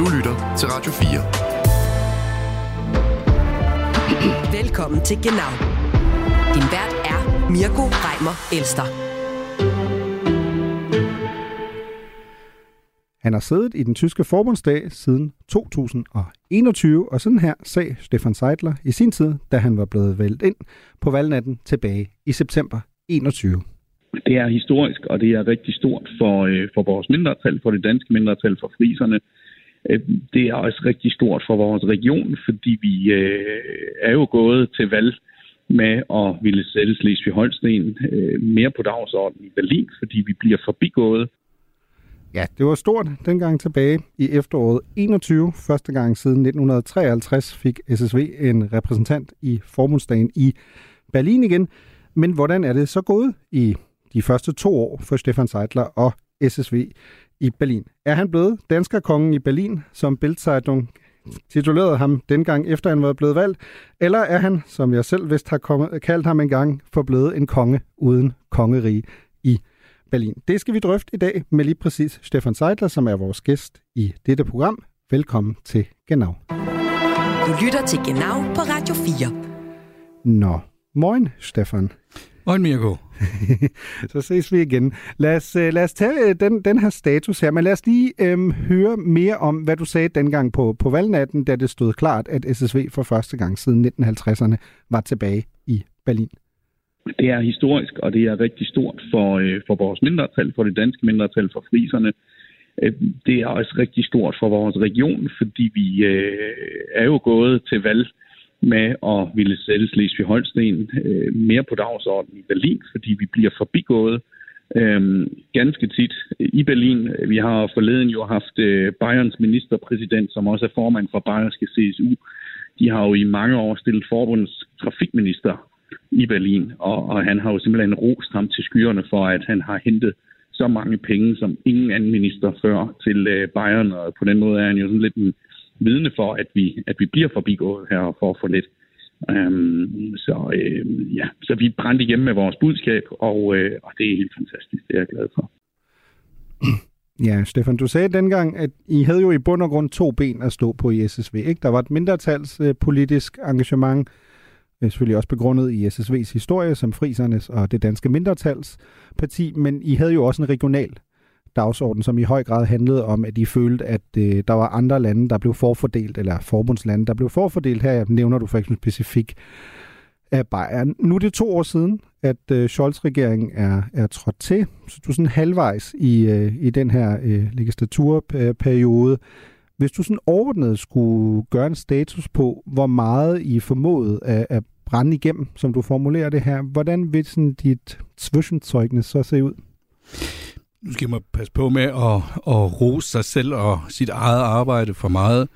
Du lytter til Radio 4. Velkommen til Genau. Din vært er Mirko Reimer Elster. Han har siddet i den tyske forbundsdag siden 2021, og sådan her sagde Stefan Seidler i sin tid, da han var blevet valgt ind på valgnatten tilbage i september 21. Det er historisk, og det er rigtig stort for, øh, for vores mindretal, for det danske mindretal, for friserne. Øhm, det er også rigtig stort for vores region, fordi vi øh, er jo gået til valg med at ville sætte Slesvig-Holsten øh, mere på dagsordenen i Berlin, fordi vi bliver forbigået. Ja, det var stort dengang tilbage i efteråret 21. Første gang siden 1953 fik SSV en repræsentant i forbundsdagen i Berlin igen. Men hvordan er det så gået i de første to år for Stefan Seidler og SSV i Berlin? Er han blevet danskerkongen i Berlin, som Bildzeitung titulerede ham dengang efter han var blevet valgt, eller er han, som jeg selv vist har kommet, kaldt ham engang, forblevet en konge uden kongerige i Berlin? Det skal vi drøfte i dag med lige præcis Stefan Seidler, som er vores gæst i dette program. Velkommen til Genau. Du lytter til Genau på Radio 4. Nå, moin Stefan. Moin Mirko. så ses vi igen. Lad os, øh, lad os tage øh, den, den her status her, men lad os lige øhm, høre mere om, hvad du sagde dengang på, på valgnatten, da det stod klart, at SSV for første gang siden 1950'erne var tilbage i Berlin. Det er historisk, og det er rigtig stort for, øh, for vores mindretal, for det danske mindretal, for friserne. Øh, det er også rigtig stort for vores region, fordi vi øh, er jo gået til valg med at ville sætte Slesvig-Holsten øh, mere på dagsordenen i Berlin, fordi vi bliver forbigået øh, ganske tit i Berlin. Vi har forleden jo haft øh, Bayerns ministerpræsident, som også er formand for Bayerske CSU. De har jo i mange år stillet forbundets trafikminister i Berlin, og, og han har jo simpelthen rost ham til skyerne for, at han har hentet så mange penge som ingen anden minister før til øh, Bayern, og på den måde er han jo sådan lidt en vidne for, at vi, at vi bliver forbigået her for at få lidt. Øhm, så, øh, ja. så vi brændte igennem med vores budskab, og, øh, og det er helt fantastisk. Det er jeg glad for. Ja, Stefan, du sagde dengang, at I havde jo i bund og grund to ben at stå på i SSV. Ikke? Der var et mindretals øh, politisk engagement, øh, selvfølgelig også begrundet i SSV's historie som frisernes og det danske mindretalsparti, men I havde jo også en regional dagsorden, som i høj grad handlede om, at de følte, at øh, der var andre lande, der blev forfordelt, eller forbundslande, der blev forfordelt. Her nævner du for eksempel specifikt af Bayern. Nu er det to år siden, at øh, Scholz-regeringen er, er trådt til, så du er sådan halvvejs i, øh, i den her øh, legislaturperiode. Hvis du sådan overordnet skulle gøre en status på, hvor meget I formodet at, at brænde igennem, som du formulerer det her, hvordan vil sådan dit zwischenzeugnis så se ud? Nu skal man passe på med at, at rose sig selv og sit eget arbejde for meget.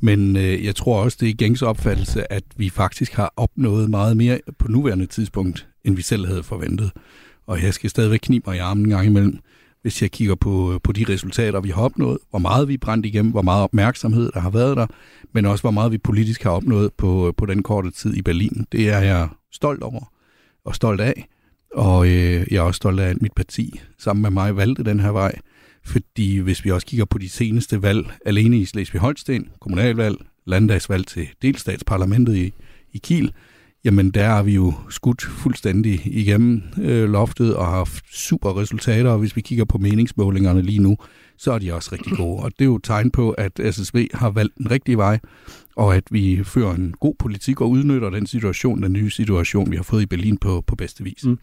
Men øh, jeg tror også, det er gængs opfattelse, at vi faktisk har opnået meget mere på nuværende tidspunkt, end vi selv havde forventet. Og jeg skal stadigvæk knibe mig i armen en gang imellem, hvis jeg kigger på, på de resultater, vi har opnået, hvor meget vi er brændt igennem, hvor meget opmærksomhed der har været der, men også hvor meget vi politisk har opnået på, på den korte tid i Berlin. Det er jeg stolt over og stolt af. Og øh, jeg er også stolt af, at mit parti sammen med mig valgte den her vej. Fordi hvis vi også kigger på de seneste valg alene i Slesvig-Holsten, kommunalvalg, landdagsvalg til delstatsparlamentet i, i Kiel, jamen der har vi jo skudt fuldstændig igennem øh, loftet og haft super resultater, og hvis vi kigger på meningsmålingerne lige nu, så er de også rigtig gode. Og det er jo et tegn på, at SSV har valgt den rigtige vej, og at vi fører en god politik og udnytter den situation, den nye situation, vi har fået i Berlin på, på bedste vis. Mm.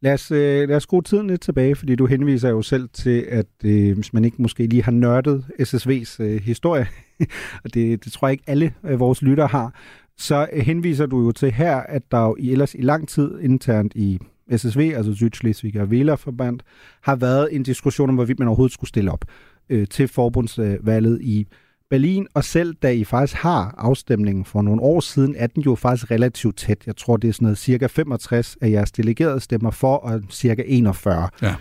Lad os, øh, lad os skrue tiden lidt tilbage, fordi du henviser jo selv til, at øh, hvis man ikke måske lige har nørdet SSV's øh, historie, og det, det tror jeg ikke alle øh, vores lytter har, så henviser du jo til her, at der jo i, ellers i lang tid internt i SSV, altså Sydslesvig og Wählerverband, har været en diskussion om, hvorvidt man overhovedet skulle stille op øh, til forbundsvalget i Berlin, og selv da I faktisk har afstemningen for nogle år siden, er den jo faktisk relativt tæt. Jeg tror, det er sådan noget cirka 65 af jeres delegerede stemmer for, og cirka 41 ja.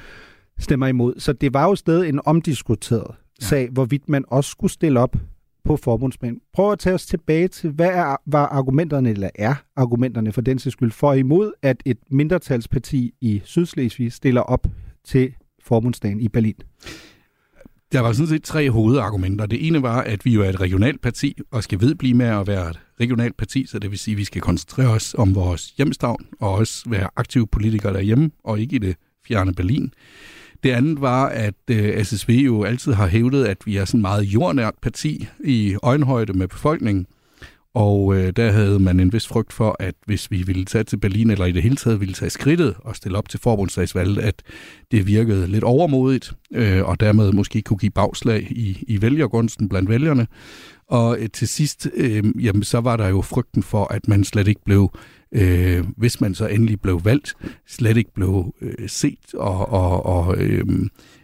stemmer imod. Så det var jo stadig en omdiskuteret ja. sag, hvorvidt man også skulle stille op på forbundsmænd. Prøv at tage os tilbage til, hvad er, var argumenterne, eller er argumenterne for den skyld, for imod, at et mindretalsparti i Sydslesvig stiller op til forbundsdagen i Berlin? Der var sådan set tre hovedargumenter. Det ene var, at vi jo er et regionalt parti, og skal vedblive med at være et regionalt parti, så det vil sige, at vi skal koncentrere os om vores hjemstavn, og også være aktive politikere derhjemme, og ikke i det fjerne Berlin. Det andet var, at øh, SSV jo altid har hævdet, at vi er sådan meget jordnært parti i øjenhøjde med befolkningen. Og øh, der havde man en vis frygt for, at hvis vi ville tage til Berlin, eller i det hele taget ville tage skridtet og stille op til forbundsdagsvalget, at det virkede lidt overmodigt, øh, og dermed måske kunne give bagslag i, i vælgergunsten blandt vælgerne. Og øh, til sidst, øh, jamen, så var der jo frygten for, at man slet ikke blev, øh, hvis man så endelig blev valgt, slet ikke blev øh, set og, og, og øh,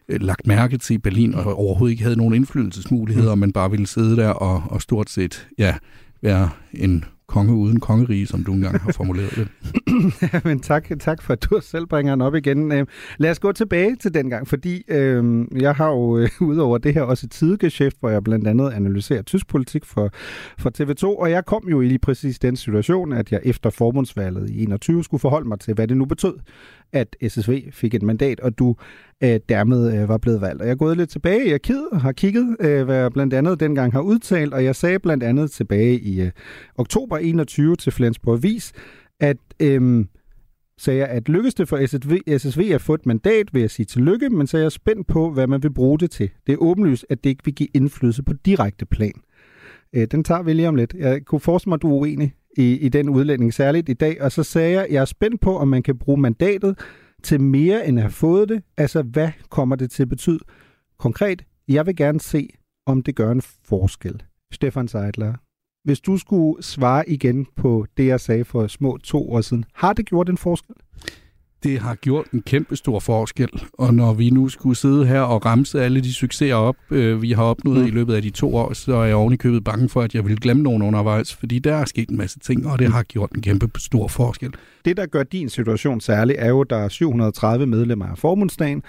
lagt mærke til Berlin, og overhovedet ikke havde nogen indflydelsesmuligheder, mm. men bare ville sidde der og, og stort set, ja, være en konge uden kongerige, som du engang har formuleret det. ja, men tak, tak for, at du selv bringer den op igen. Øh, lad os gå tilbage til den gang, fordi øh, jeg har jo øh, udover det her også et sidegeschæft, hvor jeg blandt andet analyserer tysk politik for, for TV2, og jeg kom jo i lige præcis den situation, at jeg efter forbundsvalget i 21 skulle forholde mig til, hvad det nu betød, at SSV fik et mandat, og du øh, dermed øh, var blevet valgt. Og jeg er gået lidt tilbage i arkivet og har kigget, øh, hvad jeg blandt andet dengang har udtalt, og jeg sagde blandt andet tilbage i øh, oktober 21 til Flensborg Avis, at øhm, sagde jeg, at lykkes det for SSV, SSV at få et mandat, vil jeg sige tillykke, men så er jeg spændt på, hvad man vil bruge det til. Det er åbenlyst, at det ikke vil give indflydelse på direkte plan. Øh, den tager vi lige om lidt. Jeg kunne forestille mig, at du er uenig i, i den udlænding, særligt i dag. Og så sagde jeg, at jeg er spændt på, om man kan bruge mandatet til mere end at have fået det. Altså, hvad kommer det til at betyde? Konkret, jeg vil gerne se, om det gør en forskel. Stefan Seidler, hvis du skulle svare igen på det, jeg sagde for små to år siden, har det gjort en forskel? det har gjort en kæmpe stor forskel. Og når vi nu skulle sidde her og ramse alle de succeser op, øh, vi har opnået mm. i løbet af de to år, så er jeg oven i købet bange for, at jeg vil glemme nogen undervejs, fordi der er sket en masse ting, og det har gjort en kæmpe stor forskel. Det, der gør din situation særlig, er jo, at der er 730 medlemmer af forbundsdagen,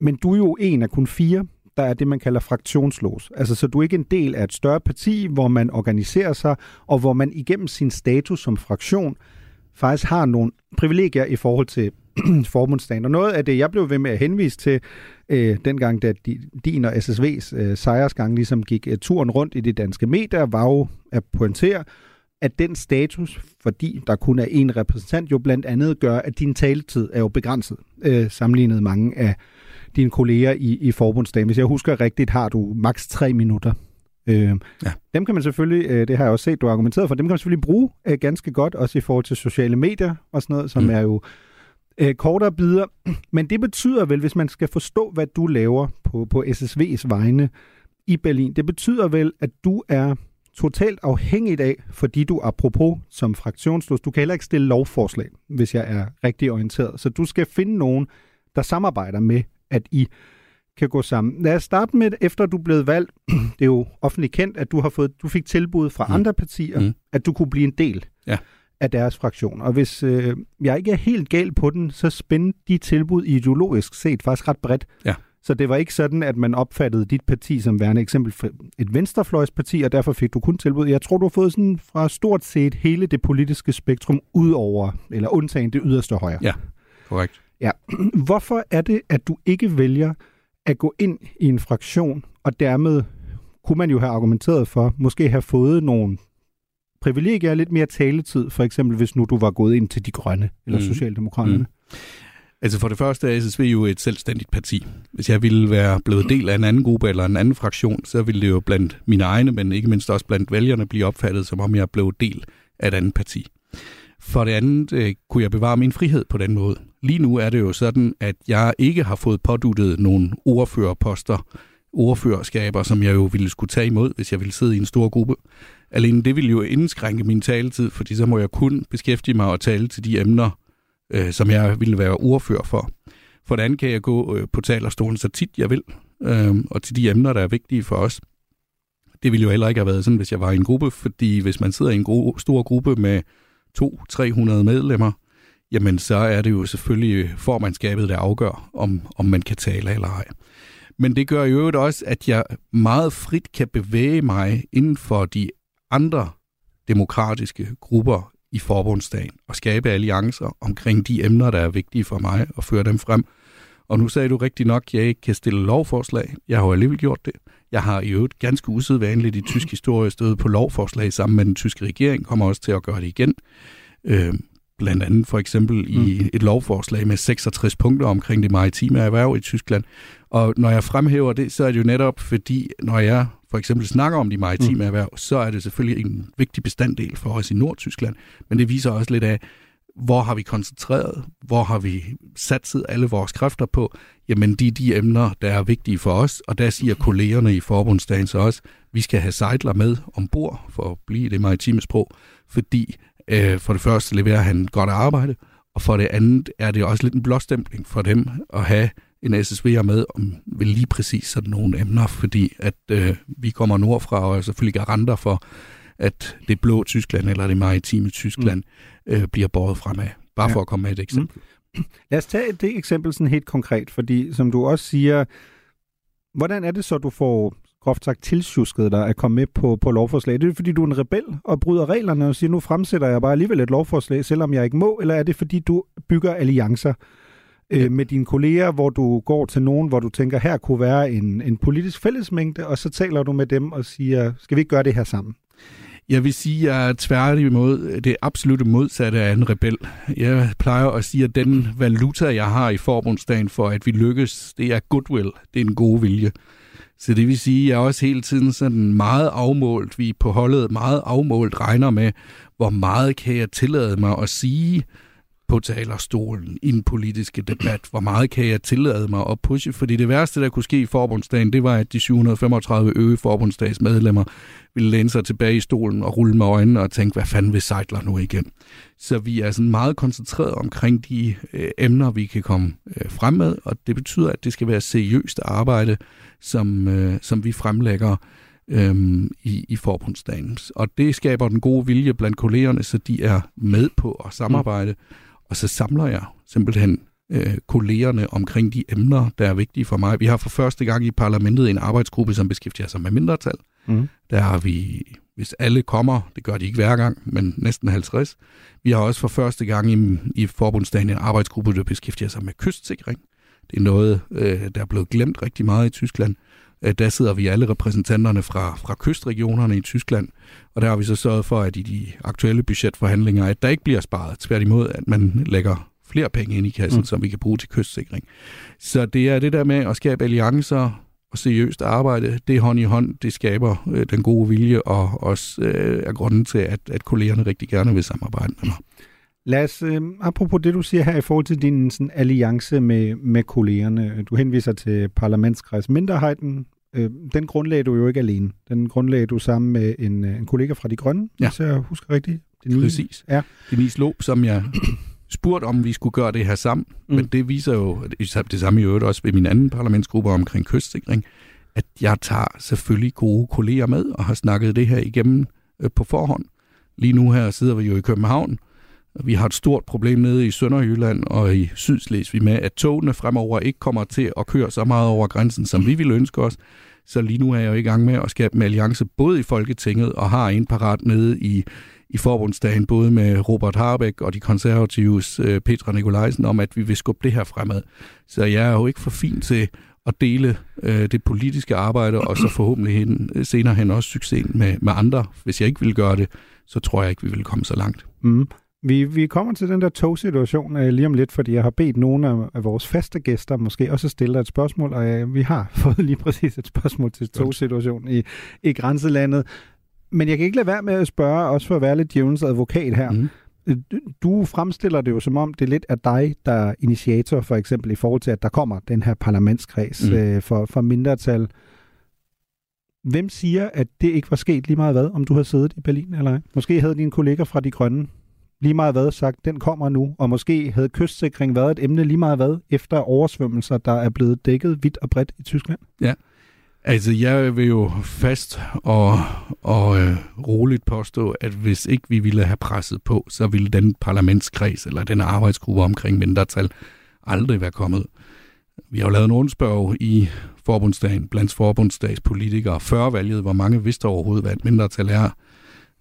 men du er jo en af kun fire, der er det, man kalder fraktionslås. Altså, så du er ikke en del af et større parti, hvor man organiserer sig, og hvor man igennem sin status som fraktion faktisk har nogle privilegier i forhold til forbundsdagen. Og noget af det, jeg blev ved med at henvise til, øh, dengang da din og SSV's øh, sejrsgang ligesom gik øh, turen rundt i de danske medier, var jo at pointere, at den status, fordi der kun er en repræsentant, jo blandt andet gør, at din taletid er jo begrænset, øh, sammenlignet mange af dine kolleger i, i forbundsdagen. Hvis jeg husker rigtigt, har du maks tre minutter Øh, ja. Dem kan man selvfølgelig, øh, det har jeg også set, du har argumenteret for, dem kan man selvfølgelig bruge øh, ganske godt, også i forhold til sociale medier og sådan noget, som mm. er jo øh, kortere bidder. Men det betyder vel, hvis man skal forstå, hvad du laver på, på SSV's vegne i Berlin, det betyder vel, at du er totalt afhængig af, fordi du apropos som fraktionsløs, du kan heller ikke stille lovforslag, hvis jeg er rigtig orienteret. Så du skal finde nogen, der samarbejder med, at I kan gå sammen. Lad os starte med, efter du blevet valgt. Det er jo offentligt kendt, at du har fået, du fik tilbud fra mm. andre partier, mm. at du kunne blive en del ja. af deres fraktion. Og hvis øh, jeg ikke er helt gal på den, så spændte de tilbud ideologisk set faktisk ret bredt. Ja. Så det var ikke sådan, at man opfattede dit parti som værende eksempel for et venstrefløjsparti, og derfor fik du kun tilbud. Jeg tror, du har fået sådan fra stort set hele det politiske spektrum ud over, eller undtagen det yderste højre. Ja, korrekt. Ja. Hvorfor er det, at du ikke vælger at gå ind i en fraktion, og dermed kunne man jo have argumenteret for, måske have fået nogle privilegier, lidt mere taletid, for eksempel hvis nu du var gået ind til de grønne eller mm. socialdemokraterne. Mm. Altså for det første er SSV jo et selvstændigt parti. Hvis jeg ville være blevet del af en anden gruppe eller en anden fraktion, så ville det jo blandt mine egne, men ikke mindst også blandt vælgerne, blive opfattet som om jeg blev del af et andet parti. For det andet øh, kunne jeg bevare min frihed på den måde. Lige nu er det jo sådan, at jeg ikke har fået påduttet nogle ordførerposter, ordførerskaber, som jeg jo ville skulle tage imod, hvis jeg ville sidde i en stor gruppe. Alene det ville jo indskrænke min taletid, fordi så må jeg kun beskæftige mig og tale til de emner, øh, som jeg ville være ordfører for. For det andet kan jeg gå øh, på talerstolen så tit jeg vil, øh, og til de emner, der er vigtige for os. Det ville jo heller ikke have været sådan, hvis jeg var i en gruppe, fordi hvis man sidder i en gro- stor gruppe med 200-300 medlemmer, jamen så er det jo selvfølgelig formandskabet, der afgør, om, om man kan tale eller ej. Men det gør jo øvrigt også, at jeg meget frit kan bevæge mig inden for de andre demokratiske grupper i forbundsdagen og skabe alliancer omkring de emner, der er vigtige for mig og føre dem frem. Og nu sagde du rigtig nok, at jeg ikke kan stille lovforslag. Jeg har jo alligevel gjort det. Jeg har i øvrigt ganske usædvanligt i tysk historie stået på lovforslag sammen med den tyske regering, kommer også til at gøre det igen. Øh, blandt andet for eksempel i mm. et lovforslag med 66 punkter omkring det maritime erhverv i Tyskland. Og når jeg fremhæver det, så er det jo netop fordi, når jeg for eksempel snakker om de maritime mm. erhverv, så er det selvfølgelig en vigtig bestanddel for os i Nordtyskland, men det viser også lidt af, hvor har vi koncentreret, hvor har vi satset alle vores kræfter på, jamen de de emner, der er vigtige for os, og der siger kollegerne i forbundsdagen så også, vi skal have sejler med ombord for at blive det maritime sprog, fordi øh, for det første leverer han godt arbejde, og for det andet er det også lidt en blåstempling for dem at have en SSV'er med om vel lige præcis sådan nogle emner, fordi at øh, vi kommer nordfra og er selvfølgelig garanter for, at det blå Tyskland eller det maritime Tyskland mm. øh, bliver båret fremad. Bare ja. for at komme med et eksempel. Mm. Lad os tage det eksempel sådan helt konkret, fordi som du også siger, hvordan er det så, du får groft sagt tilsjusket dig at komme med på, på lovforslag? Det er fordi, du er en rebel og bryder reglerne og siger, nu fremsætter jeg bare alligevel et lovforslag, selvom jeg ikke må, eller er det fordi, du bygger alliancer øh, med dine kolleger, hvor du går til nogen, hvor du tænker, her kunne være en, en politisk fællesmængde, og så taler du med dem og siger, skal vi ikke gøre det her sammen? Jeg vil sige, at jeg er tværtimod det absolutte modsatte af en rebel. Jeg plejer at sige, at den valuta, jeg har i forbundsdagen for, at vi lykkes, det er goodwill. Det er en god vilje. Så det vil sige, at jeg også hele tiden sådan meget afmålt, vi på holdet meget afmålt regner med, hvor meget kan jeg tillade mig at sige, på talerstolen i en politiske debat. Hvor meget kan jeg tillade mig at pushe? Fordi det værste, der kunne ske i forbundsdagen, det var, at de 735 øge forbundsdagsmedlemmer ville læne sig tilbage i stolen og rulle med øjnene og tænke, hvad fanden vil Seidler nu igen? Så vi er sådan meget koncentreret omkring de øh, emner, vi kan komme øh, frem med, og det betyder, at det skal være seriøst arbejde, som, øh, som vi fremlægger øhm, i, i forbundsdagen. Og det skaber den gode vilje blandt kollegerne, så de er med på at samarbejde. Mm og så samler jeg simpelthen øh, kollegerne omkring de emner, der er vigtige for mig. Vi har for første gang i parlamentet en arbejdsgruppe, som beskæftiger sig med mindretal. Mm. Der har vi, hvis alle kommer, det gør de ikke hver gang, men næsten 50. Vi har også for første gang i, i forbundsdagen en arbejdsgruppe, der beskæftiger sig med kystsikring. Det er noget, øh, der er blevet glemt rigtig meget i Tyskland. Øh, der sidder vi alle repræsentanterne fra, fra kystregionerne i Tyskland, og der har vi så sørget for, at i de aktuelle budgetforhandlinger, at der ikke bliver sparet. Tværtimod, at man lægger flere penge ind i kassen, mm. som vi kan bruge til kystsikring. Så det er det der med at skabe alliancer og seriøst arbejde, det hånd i hånd, det skaber øh, den gode vilje, og også øh, er grunden til, at, at kollegerne rigtig gerne vil samarbejde med mig. Lad os, øh, apropos det, du siger her i forhold til din sådan, alliance med, med kollegerne. Du henviser til parlamentskreds Minderheiten. Øh, den grundlagde du jo ikke alene. Den grundlagde du sammen med en, øh, en kollega fra De Grønne, ja. hvis jeg husker rigtigt. Denise. Præcis. Ja. Denise Lob, som jeg spurgte, om vi skulle gøre det her sammen. Mm. Men det viser jo, det samme i øvrigt også ved min anden parlamentsgruppe omkring kystsikring, at jeg tager selvfølgelig gode kolleger med og har snakket det her igennem øh, på forhånd. Lige nu her sidder vi jo i København, vi har et stort problem nede i Sønderjylland og i Sydslesvig med, at togene fremover ikke kommer til at køre så meget over grænsen, som vi ville ønske os. Så lige nu er jeg jo i gang med at skabe en alliance både i Folketinget og har en parat nede i, i forbundsdagen, både med Robert Harbeck og de konservatives øh, Petra Nikolajsen, om at vi vil skubbe det her fremad. Så jeg er jo ikke for fin til at dele øh, det politiske arbejde, og så forhåbentlig hen, senere hen også succesen med, med andre. Hvis jeg ikke vil gøre det, så tror jeg ikke, vi vil komme så langt. Mm. Vi, vi kommer til den der togsituation uh, lige om lidt, fordi jeg har bedt nogle af, af vores faste gæster måske også at stille et spørgsmål, og uh, vi har fået lige præcis et spørgsmål til togsituationen i, i grænselandet. Men jeg kan ikke lade være med at spørge, også for at være lidt djævnens advokat her. Mm. Du fremstiller det jo som om, det er lidt af dig, der er initiator, for eksempel i forhold til, at der kommer den her parlamentskreds mm. uh, for, for mindretal. Hvem siger, at det ikke var sket lige meget hvad, om du har siddet i Berlin eller ej? Måske havde dine kolleger fra De Grønne lige meget hvad sagt, den kommer nu, og måske havde kystsikring været et emne lige meget hvad, efter oversvømmelser, der er blevet dækket vidt og bredt i Tyskland? Ja, altså jeg vil jo fast og, og øh, roligt påstå, at hvis ikke vi ville have presset på, så ville den parlamentskreds eller den arbejdsgruppe omkring mindretal aldrig være kommet. Vi har jo lavet en rundspørg i forbundsdagen blandt forbundsdagspolitikere før valget, hvor mange vidste overhovedet, hvad et mindretal er.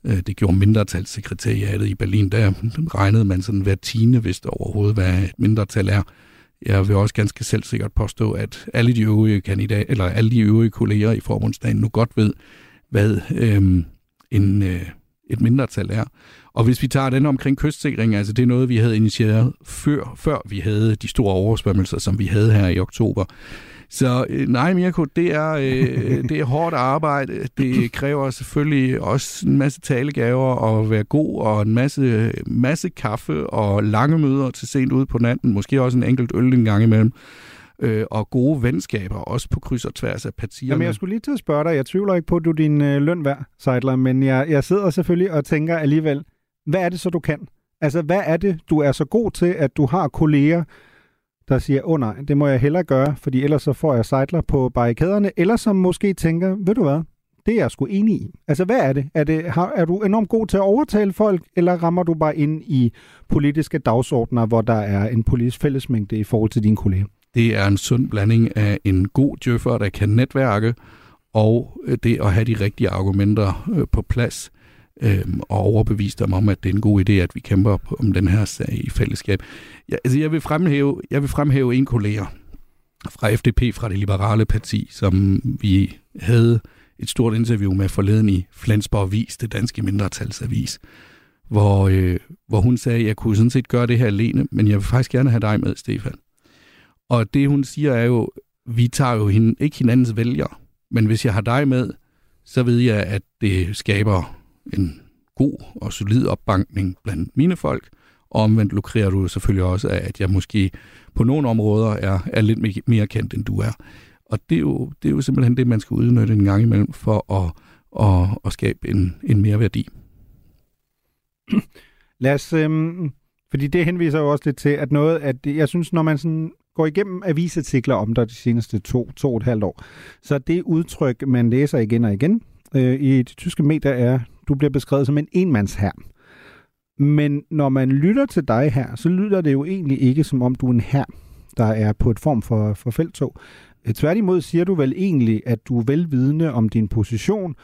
Øh, det gjorde mindretalssekretariatet i Berlin. Der regnede man sådan hver tiende, hvis der overhovedet hvad et mindretal er. Jeg vil også ganske selvsikkert påstå, at alle de øvrige kandidater, eller alle de øvrige kolleger i forbundsdagen nu godt ved, hvad øhm, en, øh, et mindretal er. Og hvis vi tager den omkring kystsikring, altså det er noget, vi havde initieret før, før vi havde de store oversvømmelser, som vi havde her i oktober. Så øh, nej, Mirko, det er, øh, det er hårdt arbejde. Det kræver selvfølgelig også en masse talegaver og være god, og en masse, masse kaffe og lange møder til sent ud på natten. Måske også en enkelt øl en gang imellem øh, og gode venskaber, også på kryds og tværs af partierne. Jamen, jeg skulle lige til at spørge dig. Jeg tvivler ikke på, at du er din øh, løn værd, Seidler, men jeg, jeg sidder selvfølgelig og tænker alligevel, hvad er det så, du kan? Altså, hvad er det, du er så god til, at du har kolleger, der siger, åh oh, nej, det må jeg hellere gøre, fordi ellers så får jeg Seidler på barrikaderne, eller som måske tænker, ved du hvad, det er jeg sgu enig i. Altså, hvad er det? Er, det, har, er du enormt god til at overtale folk, eller rammer du bare ind i politiske dagsordner, hvor der er en politisk fællesmængde i forhold til dine kolleger? Det er en sund blanding af en god djøffer, der kan netværke, og det at have de rigtige argumenter øh, på plads øh, og overbevise dem om, at det er en god idé, at vi kæmper om den her sag i fællesskab. Ja, altså jeg, vil fremhæve, jeg vil fremhæve en kollega fra FDP, fra det liberale parti, som vi havde et stort interview med forleden i Flensborg Vis, det danske mindretalsavis, hvor, øh, hvor hun sagde, at jeg kunne sådan set gøre det her alene, men jeg vil faktisk gerne have dig med, Stefan. Og det hun siger er jo, vi tager jo hende, ikke hinandens vælger, men hvis jeg har dig med, så ved jeg, at det skaber en god og solid opbankning blandt mine folk, og omvendt lukrerer du selvfølgelig også af, at jeg måske på nogle områder er, er lidt mere kendt, end du er. Og det er, jo, det er jo simpelthen det, man skal udnytte en gang imellem for at, at, at skabe en, en mere værdi. Lad os, øhm, fordi det henviser jo også lidt til, at noget, at jeg synes, når man sådan går igennem avisartikler om dig de seneste to, to og et halvt år, så det udtryk, man læser igen og igen øh, i de tyske medier, er, du bliver beskrevet som en enmandshær. Men når man lytter til dig her, så lyder det jo egentlig ikke som om du er en her, der er på et form for, for feltog. Øh, tværtimod siger du vel egentlig, at du er velvidende om din position,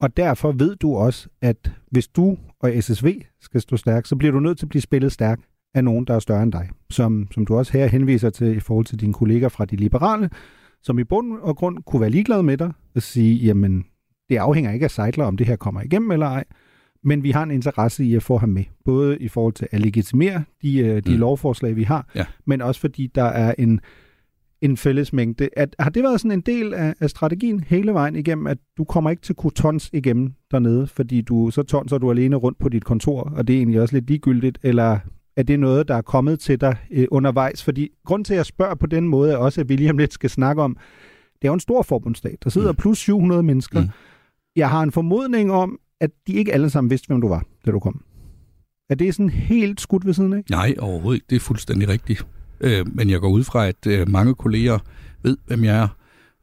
og derfor ved du også, at hvis du og SSV skal stå stærk, så bliver du nødt til at blive spillet stærk af nogen, der er større end dig. Som, som du også her henviser til i forhold til dine kolleger fra de liberale, som i bund og grund kunne være ligeglade med dig og sige, jamen, det afhænger ikke af Seidler, om det her kommer igennem eller ej, men vi har en interesse i at få ham med, både i forhold til at legitimere de, øh, de mm. lovforslag, vi har, ja. men også fordi der er en, en fælles mængde. At, har det været sådan en del af, af strategien hele vejen igennem, at du kommer ikke til kunne tons igennem dernede, fordi du, så tonser du alene rundt på dit kontor, og det er egentlig også lidt ligegyldigt, eller er det noget, der er kommet til dig øh, undervejs? Fordi grund til, at jeg spørger på den måde, er også, at William lidt skal snakke om, det er jo en stor forbundsstat. Der sidder mm. plus 700 mennesker. Mm. Jeg har en formodning om, at de ikke alle sammen vidste, hvem du var, da du kom. Er det sådan helt skudt ved siden af? Nej, overhovedet ikke. Det er fuldstændig rigtigt. Øh, men jeg går ud fra, at øh, mange kolleger ved, hvem jeg er.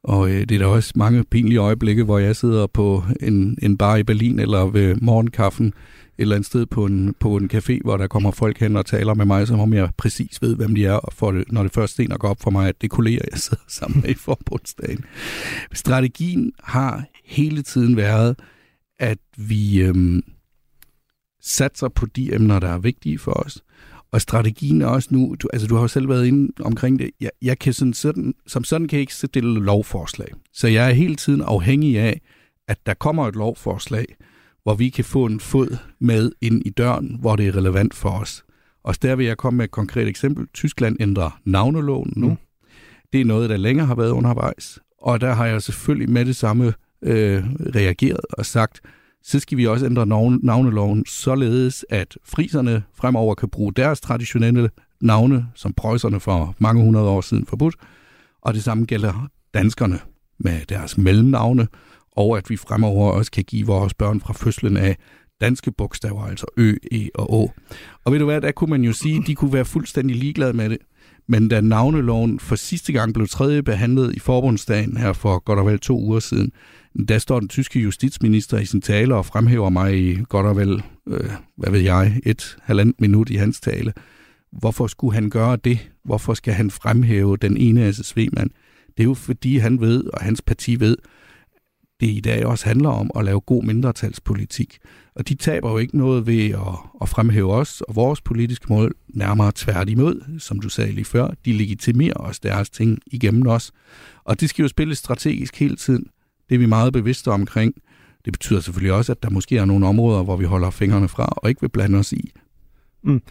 Og øh, det er der også mange pinlige øjeblikke, hvor jeg sidder på en, en bar i Berlin eller ved morgenkaffen et eller andet sted på en, på en café, hvor der kommer folk hen og taler med mig, som om jeg præcis ved, hvem de er, og for det, når det først stener går op for mig, at det kolleger, jeg sidder sammen med i forbundsdagen. Strategien har hele tiden været, at vi øhm, satser på de emner, der er vigtige for os. Og strategien er også nu, du, altså du har jo selv været inde omkring det, jeg, jeg kan sådan, sådan, som sådan kan jeg ikke stille lovforslag. Så jeg er hele tiden afhængig af, at der kommer et lovforslag, hvor vi kan få en fod med ind i døren, hvor det er relevant for os. Og der vil jeg komme med et konkret eksempel. Tyskland ændrer navneloven nu. Mm. Det er noget, der længere har været undervejs. Og der har jeg selvfølgelig med det samme øh, reageret og sagt, så skal vi også ændre navneloven således, at friserne fremover kan bruge deres traditionelle navne, som prøjserne for mange hundrede år siden forbudt, og det samme gælder danskerne med deres mellemnavne, og at vi fremover også kan give vores børn fra fødslen af danske bogstaver, altså Ø, E og Å. Og ved du hvad, der kunne man jo sige, at de kunne være fuldstændig ligeglade med det. Men da navneloven for sidste gang blev tredje behandlet i forbundsdagen her for godt og vel to uger siden, der står den tyske justitsminister i sin tale og fremhæver mig i godt og vel, øh, hvad ved jeg, et halvandet minut i hans tale. Hvorfor skulle han gøre det? Hvorfor skal han fremhæve den ene SSV-mand? Det er jo fordi han ved, og hans parti ved, det i dag også handler om at lave god mindretalspolitik. Og de taber jo ikke noget ved at, at fremhæve os og vores politiske mål nærmere tværtimod, som du sagde lige før. De legitimerer os deres ting igennem os. Og det skal jo spilles strategisk hele tiden. Det er vi meget bevidste omkring. Det betyder selvfølgelig også, at der måske er nogle områder, hvor vi holder fingrene fra og ikke vil blande os i. Mm.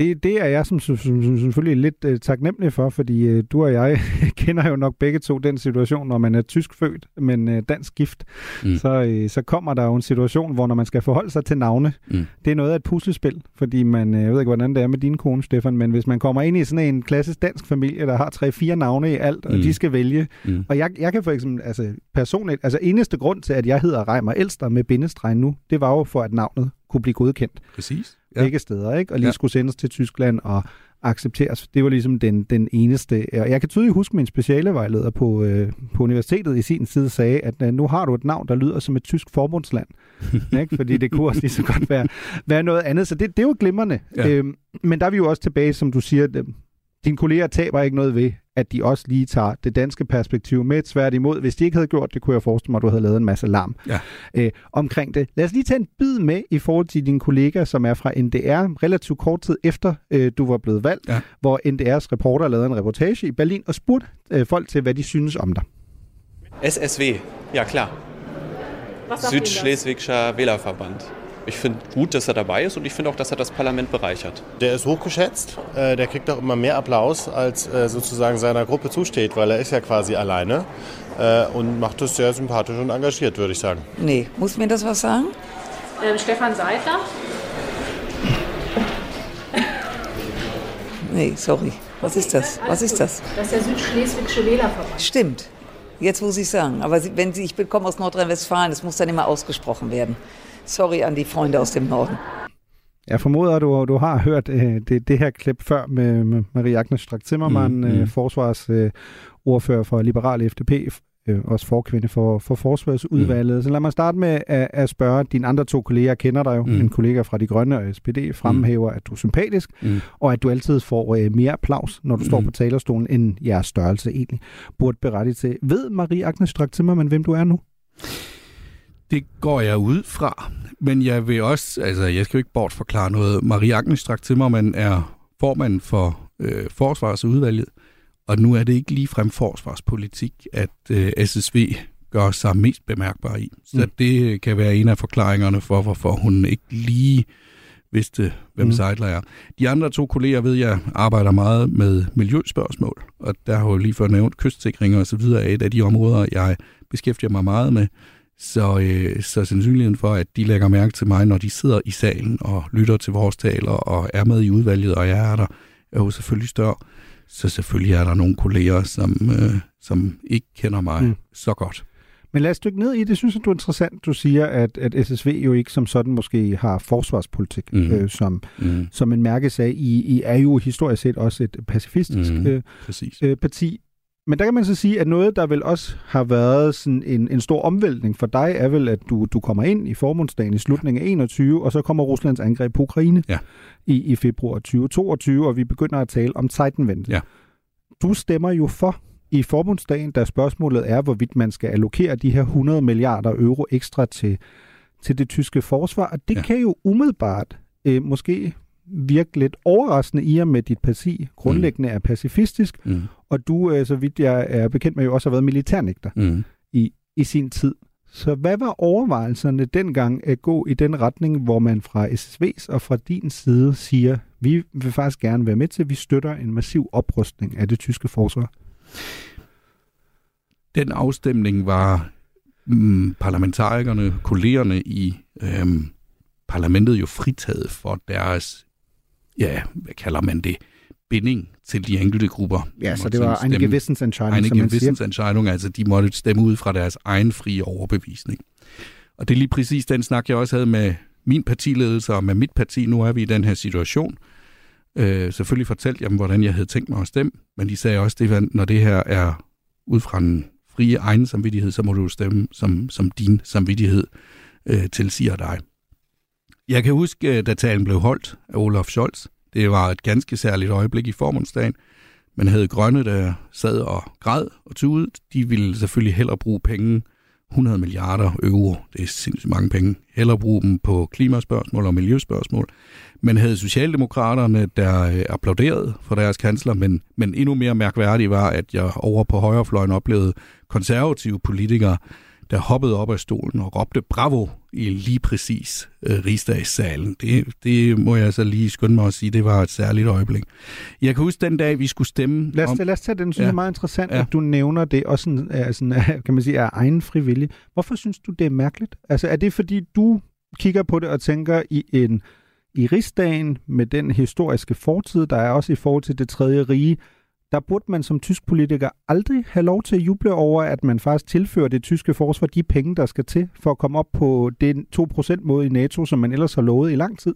Det, det er jeg som, som, som selvfølgelig lidt uh, taknemmelig for, fordi uh, du og jeg kender jo nok begge to den situation, når man er tysk født, men uh, dansk gift, mm. så, uh, så kommer der jo en situation, hvor når man skal forholde sig til navne, mm. det er noget af et puslespil, fordi man, uh, jeg ved ikke, hvordan det er med din kone, Stefan, men hvis man kommer ind i sådan en klassisk dansk familie, der har tre-fire navne i alt, og mm. de skal vælge, mm. og jeg, jeg kan for eksempel, altså personligt, altså eneste grund til, at jeg hedder Reimer Elster med bindestreg nu, det var jo for, at navnet kunne blive godkendt. Præcis. Ja. Begge steder, ikke? Og lige ja. skulle sendes til Tyskland og accepteres. Det var ligesom den, den eneste. Og jeg kan tydeligt huske, at min specialevejleder på, øh, på universitetet i sin tid sagde, at øh, nu har du et navn, der lyder som et tysk forbundsland. ikke? Fordi det kunne også lige så godt være, være noget andet. Så det, det er jo glimrende. Ja. Øhm, men der er vi jo også tilbage, som du siger, dine kolleger taber ikke noget ved, at de også lige tager det danske perspektiv med. Tværtimod, hvis de ikke havde gjort det, kunne jeg forestille mig, at du havde lavet en masse larm ja. øh, omkring det. Lad os lige tage en bid med i forhold til dine kollegaer, som er fra NDR, relativt kort tid efter øh, du var blevet valgt, ja. hvor NDR's reporter lavede en reportage i Berlin og spurgte øh, folk til, hvad de synes om dig. SSW, ja klar. Südschleswigscher Wählerverband. Ich finde gut, dass er dabei ist und ich finde auch, dass er das Parlament bereichert. Der ist hochgeschätzt. Äh, der kriegt auch immer mehr Applaus, als äh, sozusagen seiner Gruppe zusteht, weil er ist ja quasi alleine äh, und macht das sehr sympathisch und engagiert, würde ich sagen. Nee, muss mir das was sagen? Ähm, Stefan Seidler. Nee, sorry. Was ist das? Was ist das? Das ist der Südschleswigsche Wählerverband. Stimmt. Jetzt muss ich sagen. Aber wenn Sie, ich komme aus Nordrhein-Westfalen, es muss dann immer ausgesprochen werden. Sorry an de Freunde aus dem Norden. Jeg formoder, at du, du har hørt øh, det, det her klip før med, med Marie Agnes Strak Zimmermann, mm, mm. Øh, forsvarsordfører øh, for Liberal FDP, øh, også forkvinde for, for forsvarsudvalget. Mm. Så lad mig starte med at, at spørge, dine andre to kolleger kender dig jo, mm. en kollega fra De Grønne og SPD, fremhæver, mm. at du er sympatisk, mm. og at du altid får øh, mere applaus, når du mm. står på talerstolen, end jeres størrelse egentlig burde berettige til. Ved Marie Agnes Strak Zimmermann, hvem du er nu? Det går jeg ud fra. Men jeg vil også, altså jeg skal jo ikke bortforklare noget. Marie Agnes Strak Timmermann er formand for øh, forsvarsudvalget, og nu er det ikke lige frem forsvarspolitik, at øh, SSV gør sig mest bemærkbar i. Så mm. det kan være en af forklaringerne for, hvorfor hun ikke lige vidste, hvem mm. Seidler er. De andre to kolleger ved jeg arbejder meget med miljøspørgsmål, og der har jo lige før nævnt kystsikring og så videre, et af de områder, jeg beskæftiger mig meget med. Så, øh, så sandsynligheden for, at de lægger mærke til mig, når de sidder i salen og lytter til vores taler og er med i udvalget, og jeg er der, er jo selvfølgelig større. Så selvfølgelig er der nogle kolleger, som, øh, som ikke kender mig mm. så godt. Men lad os dykke ned i det. synes, at du er interessant. Du siger, at, at SSV jo ikke som sådan måske har forsvarspolitik mm. øh, som, mm. som en mærkesag. I, I er jo historisk set også et pacifistisk mm. øh, øh, parti. Men der kan man så sige, at noget, der vel også har været sådan en, en stor omvæltning for dig, er vel, at du, du kommer ind i formundsdagen i slutningen af 21, og så kommer Ruslands angreb på Ukraine ja. i, i februar 2022, og vi begynder at tale om Zeitenwende. Ja. Du stemmer jo for i forbundsdagen, da spørgsmålet er, hvorvidt man skal allokere de her 100 milliarder euro ekstra til, til det tyske forsvar, og det ja. kan jo umiddelbart øh, måske virke lidt overraskende i og med, dit parti grundlæggende mm. er pacifistisk, mm. Og du, øh, så vidt jeg er bekendt med, jo også har været militærnægter mm. i, i sin tid. Så hvad var overvejelserne dengang at gå i den retning, hvor man fra SSV's og fra din side siger, vi vil faktisk gerne være med til, at vi støtter en massiv oprustning af det tyske forsvar? Den afstemning var mm, parlamentarikerne, kollegerne i øhm, parlamentet jo fritaget for deres ja, hvad kalder man det, binding til de enkelte grupper. Ja, så det var en Gewissensentscheidung, eine Gewissensentscheidung, altså de måtte stemme ud fra deres egen frie overbevisning. Og det er lige præcis den snak, jeg også havde med min partiledelse og med mit parti. Nu er vi i den her situation. Øh, selvfølgelig fortalte jeg dem, hvordan jeg havde tænkt mig at stemme, men de sagde også, at når det her er ud fra en frie egen samvittighed, så må du stemme, som, som din samvittighed øh, tilsiger dig. Jeg kan huske, øh, da talen blev holdt af Olaf Scholz. Det var et ganske særligt øjeblik i formundsdagen. Man havde grønne, der sad og græd og tude. De ville selvfølgelig hellere bruge penge 100 milliarder euro. Det er sindssygt mange penge. hellere bruge dem på klimaspørgsmål og miljøspørgsmål. Men havde Socialdemokraterne, der øh, applauderede for deres kansler, men, men endnu mere mærkværdigt var, at jeg over på højrefløjen oplevede konservative politikere, der hoppede op af stolen og råbte bravo i lige præcis øh, rigsdagssalen. Det, det må jeg så lige skynde mig at sige, det var et særligt øjeblik. Jeg kan huske den dag, vi skulle stemme... Lad os, om, lad os tage den, synes ja. Er meget interessant, Ja. at du nævner det, også sådan, er sådan, kan man sige, af egen frivillig. Hvorfor synes du, det er mærkeligt? Altså, er det fordi, du kigger på det og tænker i en i rigsdagen med den historiske fortid, der er også i forhold til det tredje rige, der burde man som tysk politiker aldrig have lov til at juble over, at man faktisk tilfører det tyske forsvar de penge, der skal til for at komme op på den 2% måde i NATO, som man ellers har lovet i lang tid.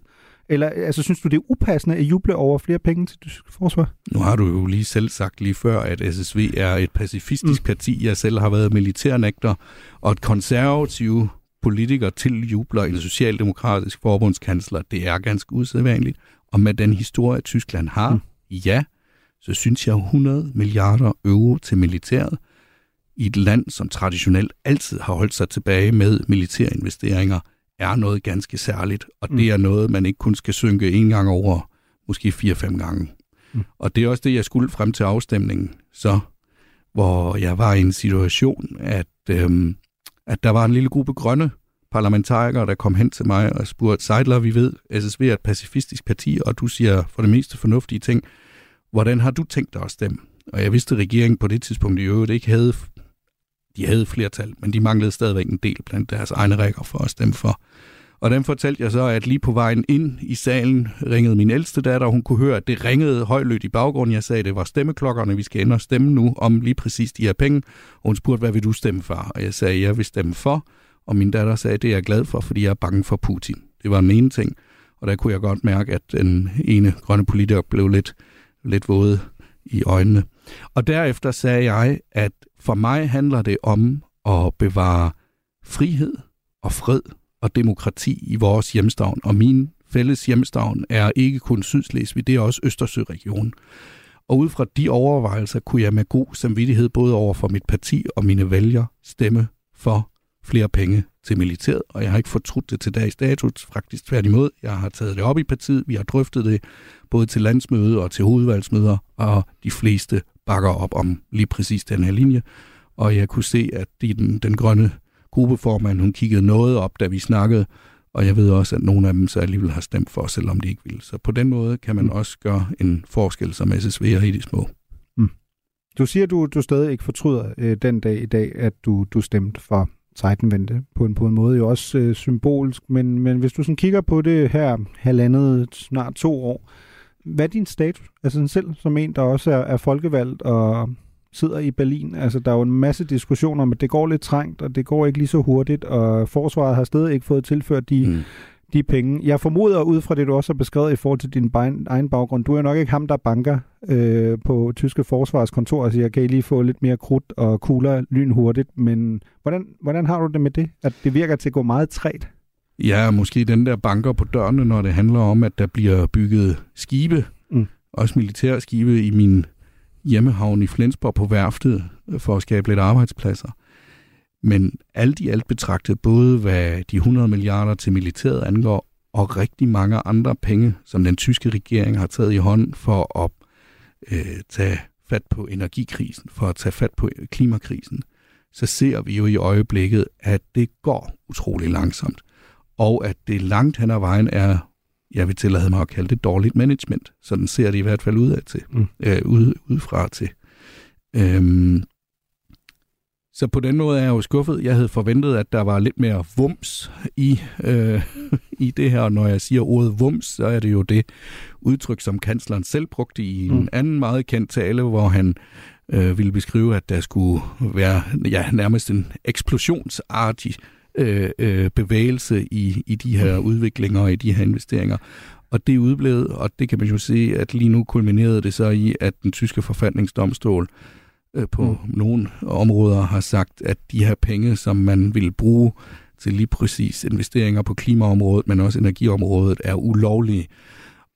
Eller altså, synes du, det er upassende at juble over flere penge til tysk forsvar? Nu har du jo lige selv sagt lige før, at SSV er et pacifistisk mm. parti. Jeg selv har været militærnægter, og et konservativ politiker tiljubler en socialdemokratisk forbundskansler. Det er ganske usædvanligt. Og med den historie, Tyskland har, mm. ja, så synes jeg 100 milliarder euro til militæret i et land, som traditionelt altid har holdt sig tilbage med militærinvesteringer, er noget ganske særligt. Og det er noget, man ikke kun skal synke en gang over, måske fire-fem gange. Mm. Og det er også det, jeg skulle frem til afstemningen, så hvor jeg var i en situation, at, øhm, at der var en lille gruppe grønne parlamentarikere, der kom hen til mig og spurgte, Seidler, vi ved, SSV er et pacifistisk parti, og du siger for det meste fornuftige ting. Hvordan har du tænkt dig at stemme? Og jeg vidste, at regeringen på det tidspunkt i øvrigt ikke havde, de havde flertal, men de manglede stadigvæk en del blandt deres egne rækker for at stemme for. Og den fortalte jeg så, at lige på vejen ind i salen ringede min ældste datter, og hun kunne høre, at det ringede højlydt i baggrunden. Jeg sagde, at det var stemmeklokkerne, vi skal ind og stemme nu om lige præcis de her penge. Og hun spurgte, hvad vil du stemme for? Og jeg sagde, at jeg vil stemme for. Og min datter sagde, at det er jeg glad for, fordi jeg er bange for Putin. Det var den ene ting. Og der kunne jeg godt mærke, at den ene grønne politiker blev lidt, lidt våde i øjnene. Og derefter sagde jeg, at for mig handler det om at bevare frihed og fred og demokrati i vores hjemstavn. Og min fælles hjemstavn er ikke kun Sydslesvig, det er også Østersøregionen. Og ud fra de overvejelser kunne jeg med god samvittighed både over for mit parti og mine vælgere stemme for flere penge til militæret, og jeg har ikke fortrudt det til dags dato, faktisk tværtimod. Jeg har taget det op i partiet, vi har drøftet det både til landsmøde og til hovedvalgsmøder, og de fleste bakker op om lige præcis den her linje. Og jeg kunne se, at de, den, den grønne gruppeformand, hun kiggede noget op, da vi snakkede, og jeg ved også, at nogle af dem så alligevel har stemt for, selvom de ikke ville. Så på den måde kan man også gøre en forskel som SSV'er i de små. Du siger, du, du stadig ikke fortryder øh, den dag i dag, at du, du stemte for Seidenvente på en, på en måde jo også øh, symbolsk, men, men hvis du sådan kigger på det her halvandet, snart to år, hvad er din status? Altså sådan selv som en, der også er, er folkevalgt og sidder i Berlin. Altså der er jo en masse diskussioner om, at det går lidt trængt, og det går ikke lige så hurtigt, og forsvaret har stadig ikke fået tilført de, mm de penge. Jeg formoder ud fra det, du også har beskrevet i forhold til din egen baggrund, du er nok ikke ham, der banker øh, på tyske forsvarskontor og siger, kan I lige få lidt mere krudt og kugler lynhurtigt, men hvordan, hvordan har du det med det, at det virker til at gå meget træt? Ja, måske den der banker på dørene, når det handler om, at der bliver bygget skibe, Mm. også militære skibe i min hjemmehavn i Flensborg på værftet, for at skabe lidt arbejdspladser. Men alt i alt betragtet, både hvad de 100 milliarder til militæret angår, og rigtig mange andre penge, som den tyske regering har taget i hånd for at øh, tage fat på energikrisen, for at tage fat på klimakrisen, så ser vi jo i øjeblikket, at det går utrolig langsomt. Og at det langt hen ad vejen er, jeg vil tillade mig at kalde det dårligt management. Sådan ser det i hvert fald udad til, Mm. øh, ud, udefra til. Øhm, så på den måde er jeg jo skuffet. Jeg havde forventet, at der var lidt mere vums i, øh, i det her. Og når jeg siger ordet vums, så er det jo det udtryk, som kansleren selv brugte i en Mm. anden meget kendt tale, hvor han øh, ville beskrive, at der skulle være ja, nærmest en eksplosionsartig øh, øh, bevægelse i, i de her udviklinger og i de her investeringer. Og det udblevet, og det kan man jo se, at lige nu kulminerede det så i, at den tyske forfatningsdomstol øh, på Mm. nogle områder har sagt, at de her penge, som man vil bruge til lige præcis investeringer på klimaområdet, men også energiområdet, er ulovlige.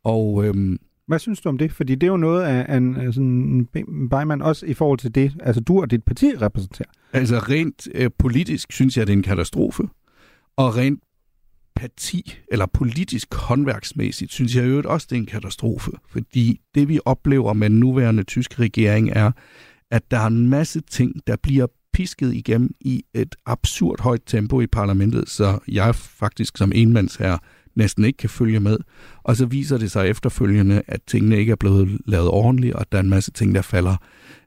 Og øhm, Hvad synes du om det? Fordi det er jo noget af en, sådan en Beimann, også i forhold til det, altså du og dit parti repræsenterer. Altså rent øh, politisk synes jeg, det er en katastrofe. Og rent parti, eller politisk håndværksmæssigt, synes jeg jo også, det er en katastrofe. Fordi det, vi oplever med den nuværende tyske regering, er, at der er en masse ting, der bliver pisket igennem i et absurd højt tempo i parlamentet, så jeg faktisk som enmandsherre næsten ikke kan følge med. Og så viser det sig efterfølgende, at tingene ikke er blevet lavet ordentligt, og der er en masse ting, der falder,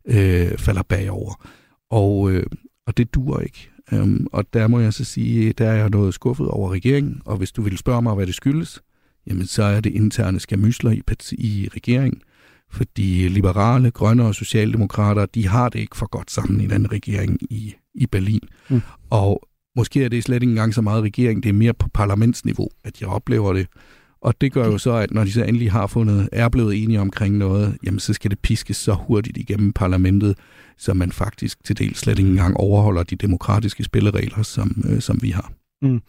øh, falder bagover. Og, øh, og det dur ikke. Øhm, og der må jeg så sige, der er jeg noget skuffet over regeringen, og hvis du vil spørge mig, hvad det skyldes, jamen så er det interne skamysler i, i regeringen. Fordi liberale, grønne og socialdemokrater, de har det ikke for godt sammen i den regering i, i Berlin. Mm. Og måske er det slet ikke engang så meget regering, det er mere på parlamentsniveau, at jeg oplever det. Og det gør jo så, at når de så endelig har fundet, er blevet enige omkring noget, jamen så skal det piskes så hurtigt igennem parlamentet, så man faktisk til del slet ikke engang overholder de demokratiske spilleregler, som, øh, som vi har. Mm.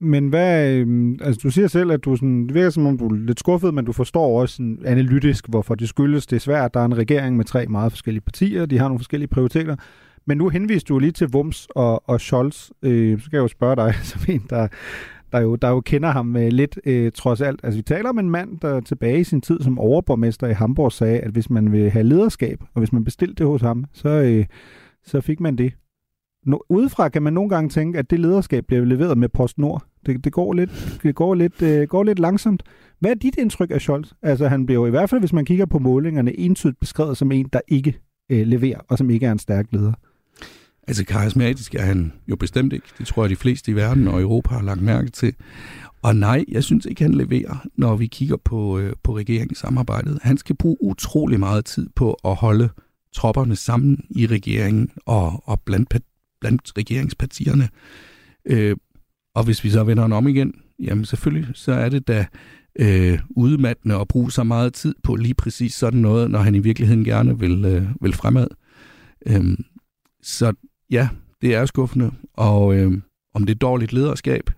Men hvad, øhm, altså du siger selv, at du sådan, det virker som om, du er lidt skuffet, men du forstår også sådan analytisk, hvorfor det skyldes. Det er svært, der er en regering med tre meget forskellige partier, de har nogle forskellige prioriteter. Men nu henviste du lige til Wums og, og Scholz. Øh, så kan jeg jo spørge dig, som en, der, der, jo, der jo kender ham øh, lidt øh, trods alt. Altså vi taler om en mand, der tilbage i sin tid som overborgmester i Hamburg sagde, at hvis man vil have lederskab, og hvis man bestilte det hos ham, så, øh, så fik man det. No, udefra kan man nogle gange tænke, at det lederskab bliver leveret med PostNord. Det, det går lidt, det går lidt, øh, går lidt langsomt. Hvad er dit indtryk af Scholz? Altså han bliver jo i hvert fald, hvis man kigger på målingerne, entydigt beskrevet som en, der ikke øh, leverer, og som ikke er en stærk leder. Altså karismatisk er han jo bestemt ikke. Det tror jeg, de fleste i verden og Europa har lagt mærke til. Og nej, jeg synes ikke, han leverer, når vi kigger på, øh, på regeringssamarbejdet. Han skal bruge utrolig meget tid på at holde tropperne sammen i regeringen og, og blandt, blandt regeringspartierne. Øh, og hvis vi så vender den om igen, jamen selvfølgelig, så er det da øh, udmattende at bruge så meget tid på lige præcis sådan noget, når han i virkeligheden gerne vil, øh, vil fremad. Øh, så ja, det er skuffende, og øh, om det er dårligt lederskab,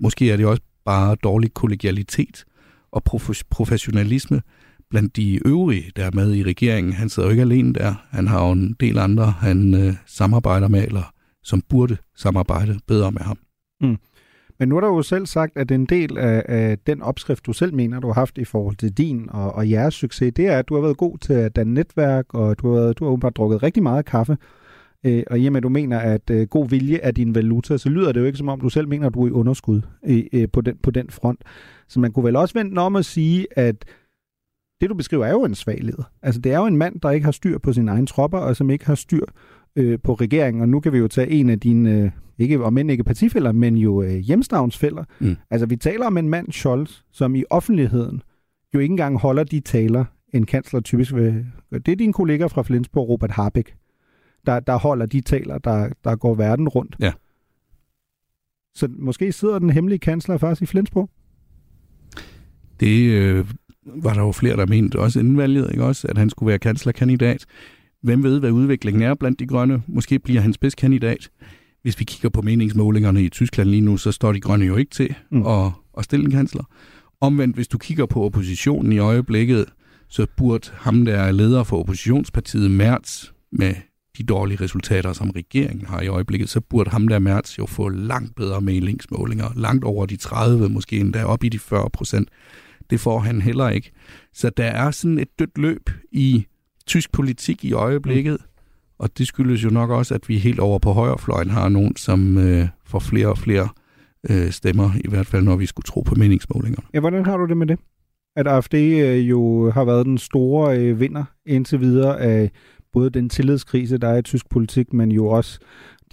måske er det også bare dårlig kollegialitet og prof- professionalisme blandt de øvrige, der er med i regeringen. Han sidder jo ikke alene der. Han har jo en del andre, han øh, samarbejder med, eller som burde samarbejde bedre med ham. Mm. Men nu har du jo selv sagt, at en del af, af den opskrift, du selv mener, du har haft i forhold til din og, og jeres succes, det er, at du har været god til at danne netværk, og du har, du har åbenbart drukket rigtig meget kaffe. Øh, og i og med, at du mener, at øh, god vilje er din valuta, så lyder det jo ikke som om, du selv mener, at du er i underskud øh, på, den, på den front. Så man kunne vel også vente om at sige, at det, du beskriver, er jo en svag leder. Altså, det er jo en mand, der ikke har styr på sine egne tropper, og som ikke har styr øh, på regeringen. Og nu kan vi jo tage en af dine, øh, ikke om end ikke partifælder, men jo øh, hjemstavnsfælder. Mm. Altså, vi taler om en mand, Scholz, som i offentligheden jo ikke engang holder de taler, en kansler typisk vil. Det er din kollega fra Flensborg, Robert Harbeck der, der holder de taler, der, der går verden rundt. Ja. Så måske sidder den hemmelige kansler faktisk i Flensborg? Det øh, var der jo flere, der mente også inden valget, ikke også, at han skulle være kanslerkandidat. Hvem ved, hvad udviklingen er blandt de grønne? Måske bliver han spidskandidat. Hvis vi kigger på meningsmålingerne i Tyskland lige nu, så står de grønne jo ikke til mm. at, at stille en kansler. Omvendt, hvis du kigger på oppositionen i øjeblikket, så burde ham, der er leder for oppositionspartiet Merz, med de dårlige resultater, som regeringen har i øjeblikket, så burde ham der Mertz jo få langt bedre mailingsmålinger, langt over de 30, måske endda op i de 40 procent. Det får han heller ikke. Så der er sådan et dødt løb i tysk politik i øjeblikket, mm. og det skyldes jo nok også, at vi helt over på højrefløjen har nogen, som øh, får flere og flere øh, stemmer, i hvert fald når vi skulle tro på meningsmålingerne. Ja, hvordan har du det med det? At AFD øh, jo har været den store øh, vinder indtil videre af både den tillidskrise, der er i tysk politik, men jo også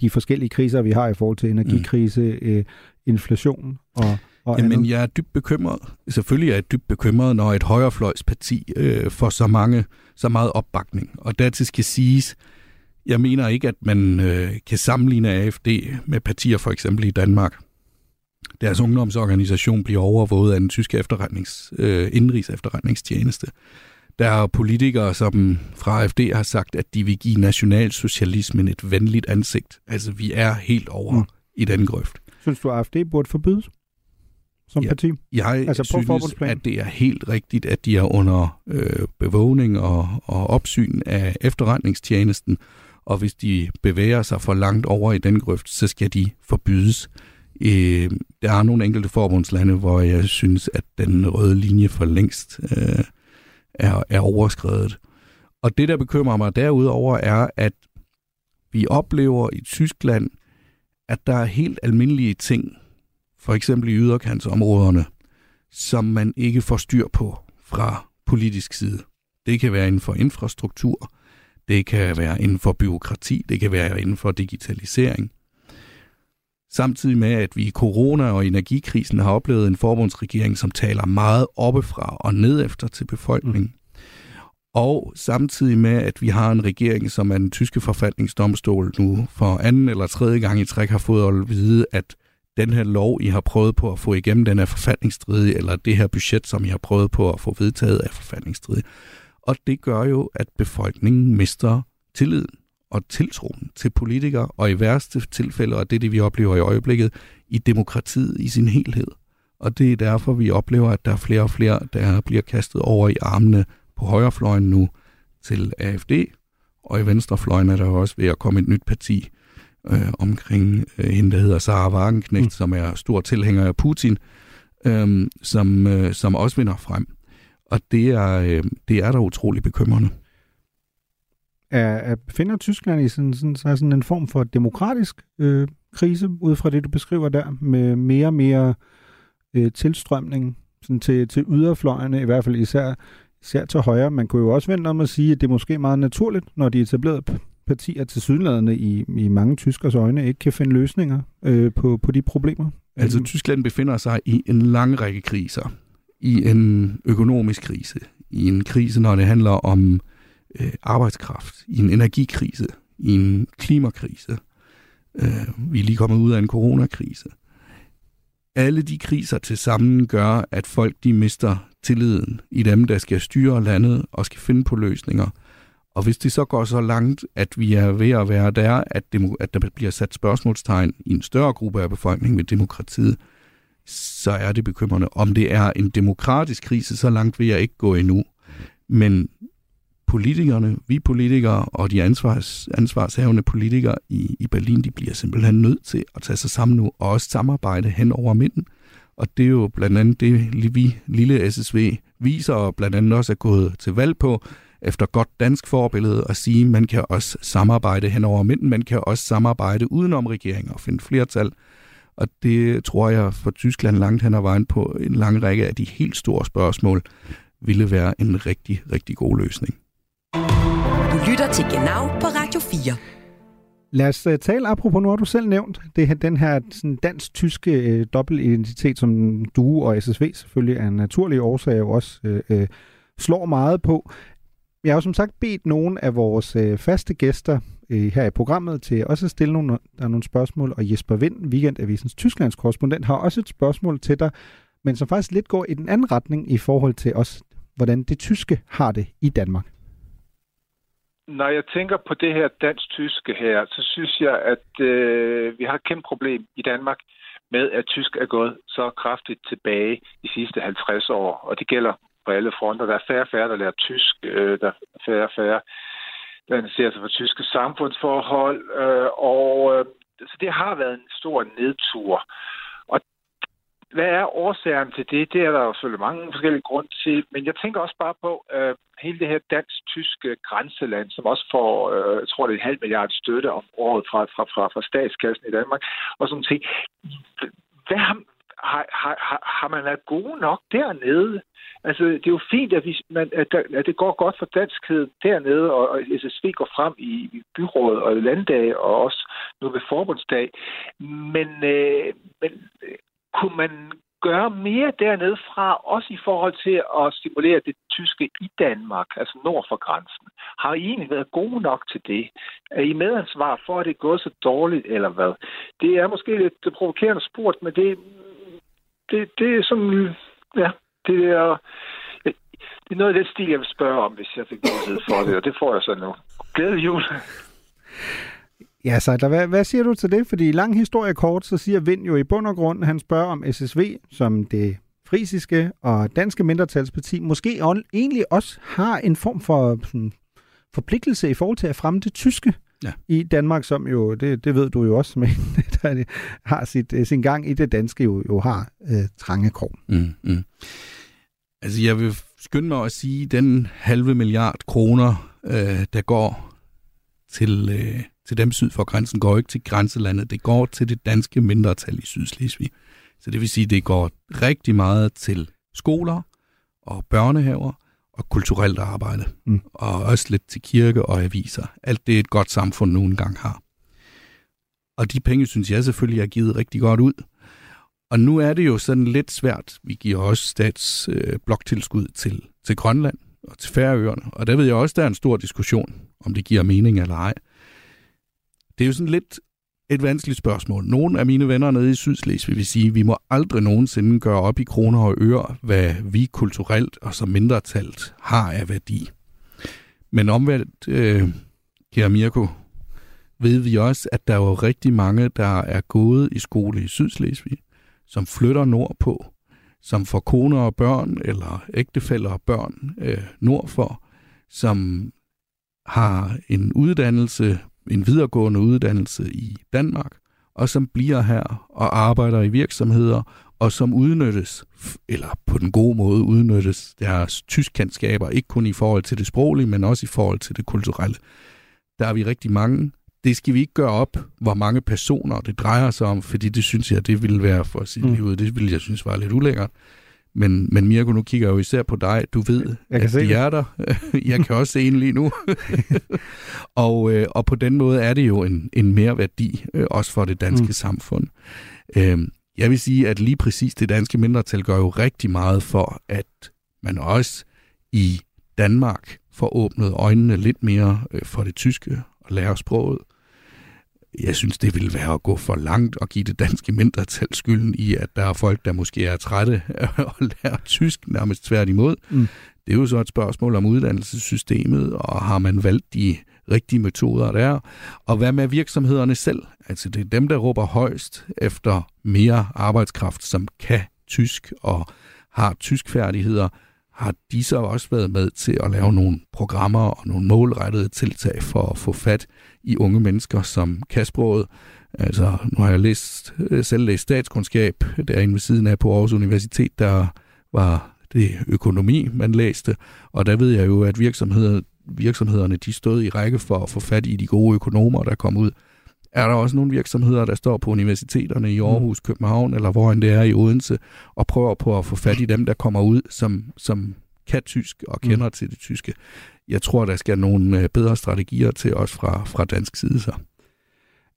de forskellige kriser, vi har i forhold til energikrise, mm. øh, inflation og, og Jamen, andet. jeg er dybt bekymret. Selvfølgelig er jeg dybt bekymret, når et højrefløjsparti øh, får så, mange, så meget opbakning. Og dertil skal siges, jeg mener ikke, at man øh, kan sammenligne AFD med partier for eksempel i Danmark. Deres ungdomsorganisation bliver overvåget af den tyske efterretnings, øh, indrigs efterretningstjeneste. Der er politikere, som fra AFD har sagt, at de vil give nationalsocialismen et venligt ansigt. Altså, vi er helt over mm. i den grøft. Synes du, at AFD burde forbydes som ja, parti? Jeg altså synes, at det er helt rigtigt, at de er under øh, bevågning og, og opsyn af efterretningstjenesten, og hvis de bevæger sig for langt over i den grøft, så skal de forbydes. Øh, der er nogle enkelte forbundslande, hvor jeg synes, at den røde linje for længst øh, er, er overskrevet. Og det, der bekymrer mig derudover, er, at vi oplever i Tyskland, at der er helt almindelige ting, for eksempel i yderkantsområderne, som man ikke får styr på fra politisk side. Det kan være inden for infrastruktur, det kan være inden for byråkrati, det kan være inden for digitalisering. Samtidig med, at vi i corona- og energikrisen har oplevet en forbundsregering, som taler meget oppefra og ned efter til befolkningen. Og samtidig med, at vi har en regering, som er den tyske forfatningsdomstol nu for anden eller tredje gang i træk har fået at vide, at den her lov, I har prøvet på at få igennem, den er forfatningsstridig, eller det her budget, som I har prøvet på at få vedtaget, er forfatningsstridig. Og det gør jo, at befolkningen mister tilliden og tiltroen til politikere, og i værste tilfælde, og det er det, vi oplever i øjeblikket, i demokratiet i sin helhed. Og det er derfor, vi oplever, at der er flere og flere, der bliver kastet over i armene på højrefløjen nu til AFD, og i venstrefløjen er der også ved at komme et nyt parti øh, omkring øh, hende, der hedder Sara Wagenknecht, mm. som er stor tilhænger af Putin, øh, som, øh, som også vinder frem. Og det er, øh, det er da utrolig bekymrende. Er, er, befinder Tyskland i sådan, sådan, sådan en form for demokratisk øh, krise, ud fra det, du beskriver der, med mere og mere øh, tilstrømning sådan til, til yderfløjene, i hvert fald især, især til højre. Man kunne jo også vente om at sige, at det er måske meget naturligt, når de etablerede partier til sydlandene i, i mange tyskers øjne ikke kan finde løsninger øh, på, på de problemer. Altså øhm. Tyskland befinder sig i en lang række kriser. I en økonomisk krise, i en krise, når det handler om øh, arbejdskraft, i en energikrise, i en klimakrise. Øh, vi er lige kommet ud af en coronakrise. Alle de kriser til sammen gør, at folk de mister tilliden i dem, der skal styre landet og skal finde på løsninger. Og hvis det så går så langt, at vi er ved at være der, at, demo, at der bliver sat spørgsmålstegn i en større gruppe af befolkningen ved demokratiet, så er det bekymrende. Om det er en demokratisk krise, så langt vil jeg ikke gå endnu. Men politikerne, vi politikere og de ansvars, ansvarshavende politikere i, i Berlin, de bliver simpelthen nødt til at tage sig sammen nu og også samarbejde hen over midten. Og det er jo blandt andet det, vi lille SSV viser og blandt andet også er gået til valg på, efter godt dansk forbillede at sige, at man kan også samarbejde hen over midten, man kan også samarbejde udenom regeringen og finde flertal. Og det tror jeg for Tyskland langt hen ad vejen på en lang række af de helt store spørgsmål ville være en rigtig, rigtig god løsning. Du lytter til Genau på Radio 4. Lad os uh, tale, apropos nu har du selv nævnt, det her, den her sådan dansk-tyske uh, dobbeltidentitet, som du og SSV selvfølgelig er en naturlig årsag jo også uh, uh, slår meget på. Jeg har jo som sagt bedt nogle af vores øh, faste gæster øh, her i programmet til også at stille nogle, der er nogle spørgsmål, og Jesper Vind, Weekendavisens Tysklands korrespondent, har også et spørgsmål til dig, men som faktisk lidt går i den anden retning i forhold til os, hvordan det tyske har det i Danmark når jeg tænker på det her dansk-tyske her, så synes jeg, at øh, vi har et kæmpe problem i Danmark med, at tysk er gået så kraftigt tilbage de sidste 50 år. Og det gælder på alle fronter. Der er færre og færre, der lærer tysk. Øh, der er færre og færre, der interesserer sig for tyske samfundsforhold. Øh, og øh, så det har været en stor nedtur Og hvad er årsagen til det? Det er der jo selvfølgelig mange forskellige grunde til, men jeg tænker også bare på øh, hele det her dansk-tyske grænseland, som også får, øh, jeg tror det er en halv milliard støtte om året fra, fra, fra, fra statskassen i Danmark, og sådan ting. Hvad har, har, har, har man er gode nok dernede? Altså, det er jo fint, at, vi, man, at, der, at det går godt for danskheden dernede, og, og SSV går frem i, i byrådet og landdag, og også nu ved forbundsdag. Men, øh, men øh, kunne man gøre mere dernede fra, også i forhold til at stimulere det tyske i Danmark, altså nord for grænsen? Har I egentlig været gode nok til det? Er I medansvar for, at det er gået så dårligt, eller hvad? Det er måske lidt provokerende spurgt, men det, det, det er sådan, ja, det er, det er noget af det stil, jeg vil spørge om, hvis jeg fik mulighed for det, og det får jeg så nu. Glædelig jul! Ja, så hvad, hvad siger du til det? Fordi i lang historie kort, så siger Vind jo i bund og grund, han spørger om SSV, som det frisiske og danske mindretalsparti, måske egentlig også har en form for sådan, forpligtelse i forhold til at fremme det tyske. Ja. i Danmark, som jo, det, det ved du jo også, men der har sit, øh, sin gang i det danske, jo, jo har øh, trange kår. Mm, mm. Altså, jeg vil skynde mig at sige, den halve milliard kroner, øh, der går til, øh, til dem syd for grænsen, går ikke til grænselandet. Det går til det danske mindretal i Sydslesvig. Så det vil sige, det går rigtig meget til skoler og børnehaver og kulturelt arbejde. Mm. Og også lidt til kirke og aviser. Alt det et godt samfund nogle gange har. Og de penge, synes jeg selvfølgelig, er givet rigtig godt ud. Og nu er det jo sådan lidt svært. Vi giver også statsbloktilskud øh, bloktilskud til, til Grønland og til Færøerne. Og der ved jeg også, der er en stor diskussion, om det giver mening eller ej. Det er jo sådan lidt et vanskeligt spørgsmål. Nogle af mine venner nede i Sydslesvig vil sige, at vi må aldrig nogensinde gøre op i kroner og øre, hvad vi kulturelt og som mindretalt har af værdi. Men omvendt, øh, kære Mirko, ved vi også, at der er jo rigtig mange, der er gået i skole i Sydslesvig, som flytter nordpå, som får koner og børn, eller ægtefæller og børn øh, nordfor, som har en uddannelse, en videregående uddannelse i Danmark, og som bliver her og arbejder i virksomheder, og som udnyttes, eller på den gode måde udnyttes deres tyskkendskaber, ikke kun i forhold til det sproglige, men også i forhold til det kulturelle. Der er vi rigtig mange. Det skal vi ikke gøre op, hvor mange personer det drejer sig om, fordi det synes jeg, det ville være for sit mm. liv, det ville jeg synes var lidt ulækkert. Men, men Mirko, nu kigger jeg jo især på dig. Du ved, Jeg kan at se de det. er der. Jeg kan også se en lige nu. og, øh, og på den måde er det jo en, en mere værdi, øh, også for det danske Mm. mm. samfund. Øh, jeg vil sige, at lige præcis det danske mindretal gør jo rigtig meget for, at man også i Danmark får åbnet øjnene lidt mere øh, for det tyske og lærer sproget. Jeg synes, det ville være at gå for langt og give det danske mindretal skylden i, at der er folk, der måske er trætte af at lære tysk, nærmest tværtimod. Mm. Det er jo så et spørgsmål om uddannelsessystemet, og har man valgt de rigtige metoder der? Og hvad med virksomhederne selv? Altså det er dem, der råber højst efter mere arbejdskraft, som kan tysk og har tyskfærdigheder. Har de så også været med til at lave nogle programmer og nogle målrettede tiltag for at få fat i unge mennesker, som kan? Altså, nu har jeg læst, øh, selv læst statskundskab derinde ved siden af på Aarhus Universitet, der var det økonomi, man læste, og der ved jeg jo, at virksomheder, virksomhederne de stod i række for at få fat i de gode økonomer, der kom ud. Er der også nogle virksomheder, der står på universiteterne i Aarhus, København eller hvor end det er i Odense, og prøver på at få fat i dem, der kommer ud, som, som kan tysk og kender mm. til det tyske? Jeg tror, der skal nogle øh, bedre strategier til os fra, fra dansk side så.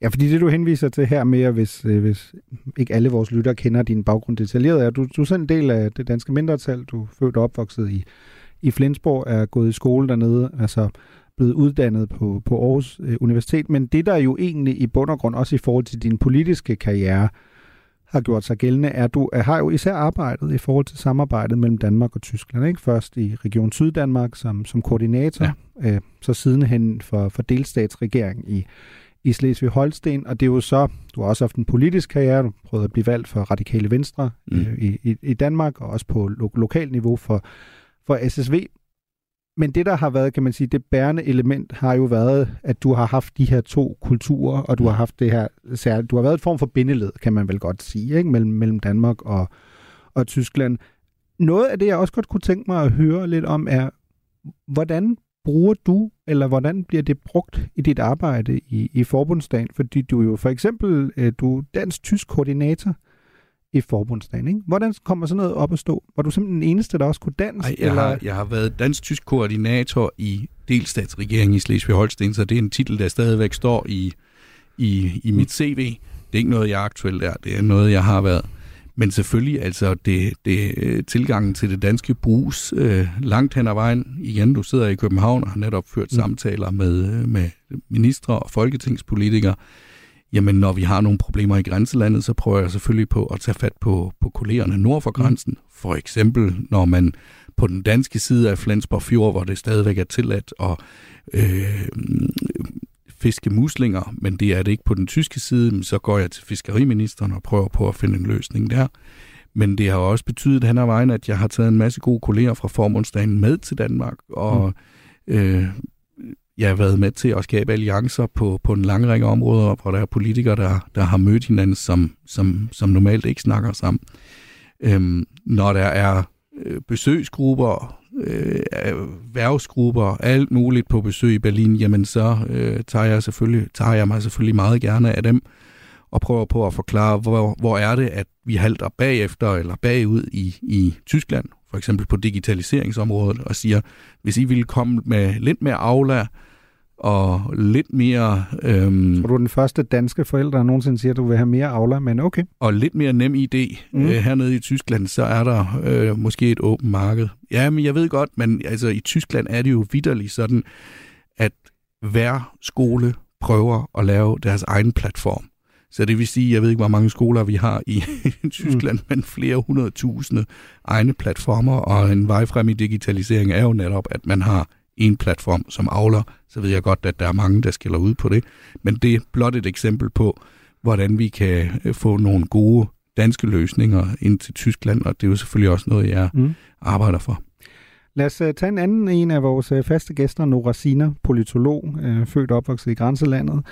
Ja, fordi det du henviser til her med, hvis, øh, hvis ikke alle vores lyttere kender din baggrund detaljeret, er du, du er selv en del af det danske mindretal. Du er født og opvokset i, i Flensborg, er gået i skole dernede, altså blevet uddannet på, på Aarhus øh, Universitet. Men det, der jo egentlig i bund og grund, også i forhold til din politiske karriere, har gjort sig gældende, er, at du har jo især arbejdet i forhold til samarbejdet mellem Danmark og Tyskland. Ikke? Først i Region Syddanmark som, som koordinator, ja. øh, så sidenhen for, for delstatsregering i, i Slesvig-Holsten, og det er jo så, du har også haft en politisk karriere, du prøvede at blive valgt for Radikale Venstre mm. øh, i, i, i Danmark, og også på lo- lokal niveau for, for SSV. Men det, der har været, kan man sige, det bærende element, har jo været, at du har haft de her to kulturer, og du har haft det her særligt, du har været et form for bindeled, kan man vel godt sige, ikke? Mellem, mellem Danmark og, og Tyskland. Noget af det, jeg også godt kunne tænke mig at høre lidt om, er, hvordan bruger du, eller hvordan bliver det brugt i dit arbejde i, i forbundsdagen? Fordi du er jo for eksempel, øh, du er dansk-tysk koordinator i forbundsdagen, ikke? Hvordan kommer sådan noget op at stå? Var du simpelthen den eneste, der også kunne dansk? Ej, jeg, eller? har, jeg har været dansk-tysk koordinator i delstatsregeringen i Slesvig-Holsten, så det er en titel, der stadigvæk står i, i, i mit CV. Det er ikke noget, jeg aktuelt er. Det er noget, jeg har været. Men selvfølgelig, altså, det, det tilgangen til det danske brugs øh, langt hen ad vejen. Igen, du sidder i København og har netop ført mm. samtaler med, med ministre og folketingspolitikere. Jamen, når vi har nogle problemer i grænselandet, så prøver jeg selvfølgelig på at tage fat på, på kollegerne nord for grænsen. Mm. For eksempel, når man på den danske side af Flensborg Fjord, hvor det stadigvæk er tilladt at øh, fiske muslinger, men det er det ikke på den tyske side, så går jeg til fiskeriministeren og prøver på at finde en løsning der. Men det har også betydet hen ad vejen, at jeg har taget en masse gode kolleger fra forbundsdagen med til Danmark, og mm. øh, jeg har været med til at skabe alliancer på, på en lang række områder, hvor der er politikere, der, der har mødt hinanden, som, som, som normalt ikke snakker sammen. Øhm, når der er øh, besøgsgrupper, øh, værvsgrupper, alt muligt på besøg i Berlin, jamen så øh, tager, jeg selvfølgelig, tager jeg mig selvfølgelig meget gerne af dem og prøver på at forklare, hvor, hvor er det, at vi halter bagefter eller bagud i, i Tyskland, for eksempel på digitaliseringsområdet, og siger, hvis I ville komme med lidt mere aflag, og lidt mere... Øhm, Tror du er den første danske forælder, der nogensinde siger, at du vil have mere Aula, men okay. Og lidt mere nem idé mm. øh, hernede i Tyskland, så er der øh, måske et åbent marked. Ja, men jeg ved godt, men altså i Tyskland er det jo vidderligt sådan, at hver skole prøver at lave deres egen platform. Så det vil sige, jeg ved ikke, hvor mange skoler vi har i Tyskland, mm. men flere hundredtusinde egne platformer, og en vej frem i digitalisering er jo netop, at man har en platform som avler, så ved jeg godt, at der er mange, der skiller ud på det. Men det er blot et eksempel på, hvordan vi kan øh, få nogle gode danske løsninger ind til Tyskland, og det er jo selvfølgelig også noget, jeg mm. arbejder for. Lad os uh, tage en anden en af vores uh, faste gæster, Nora Sina, politolog, født og opvokset i grænselandet.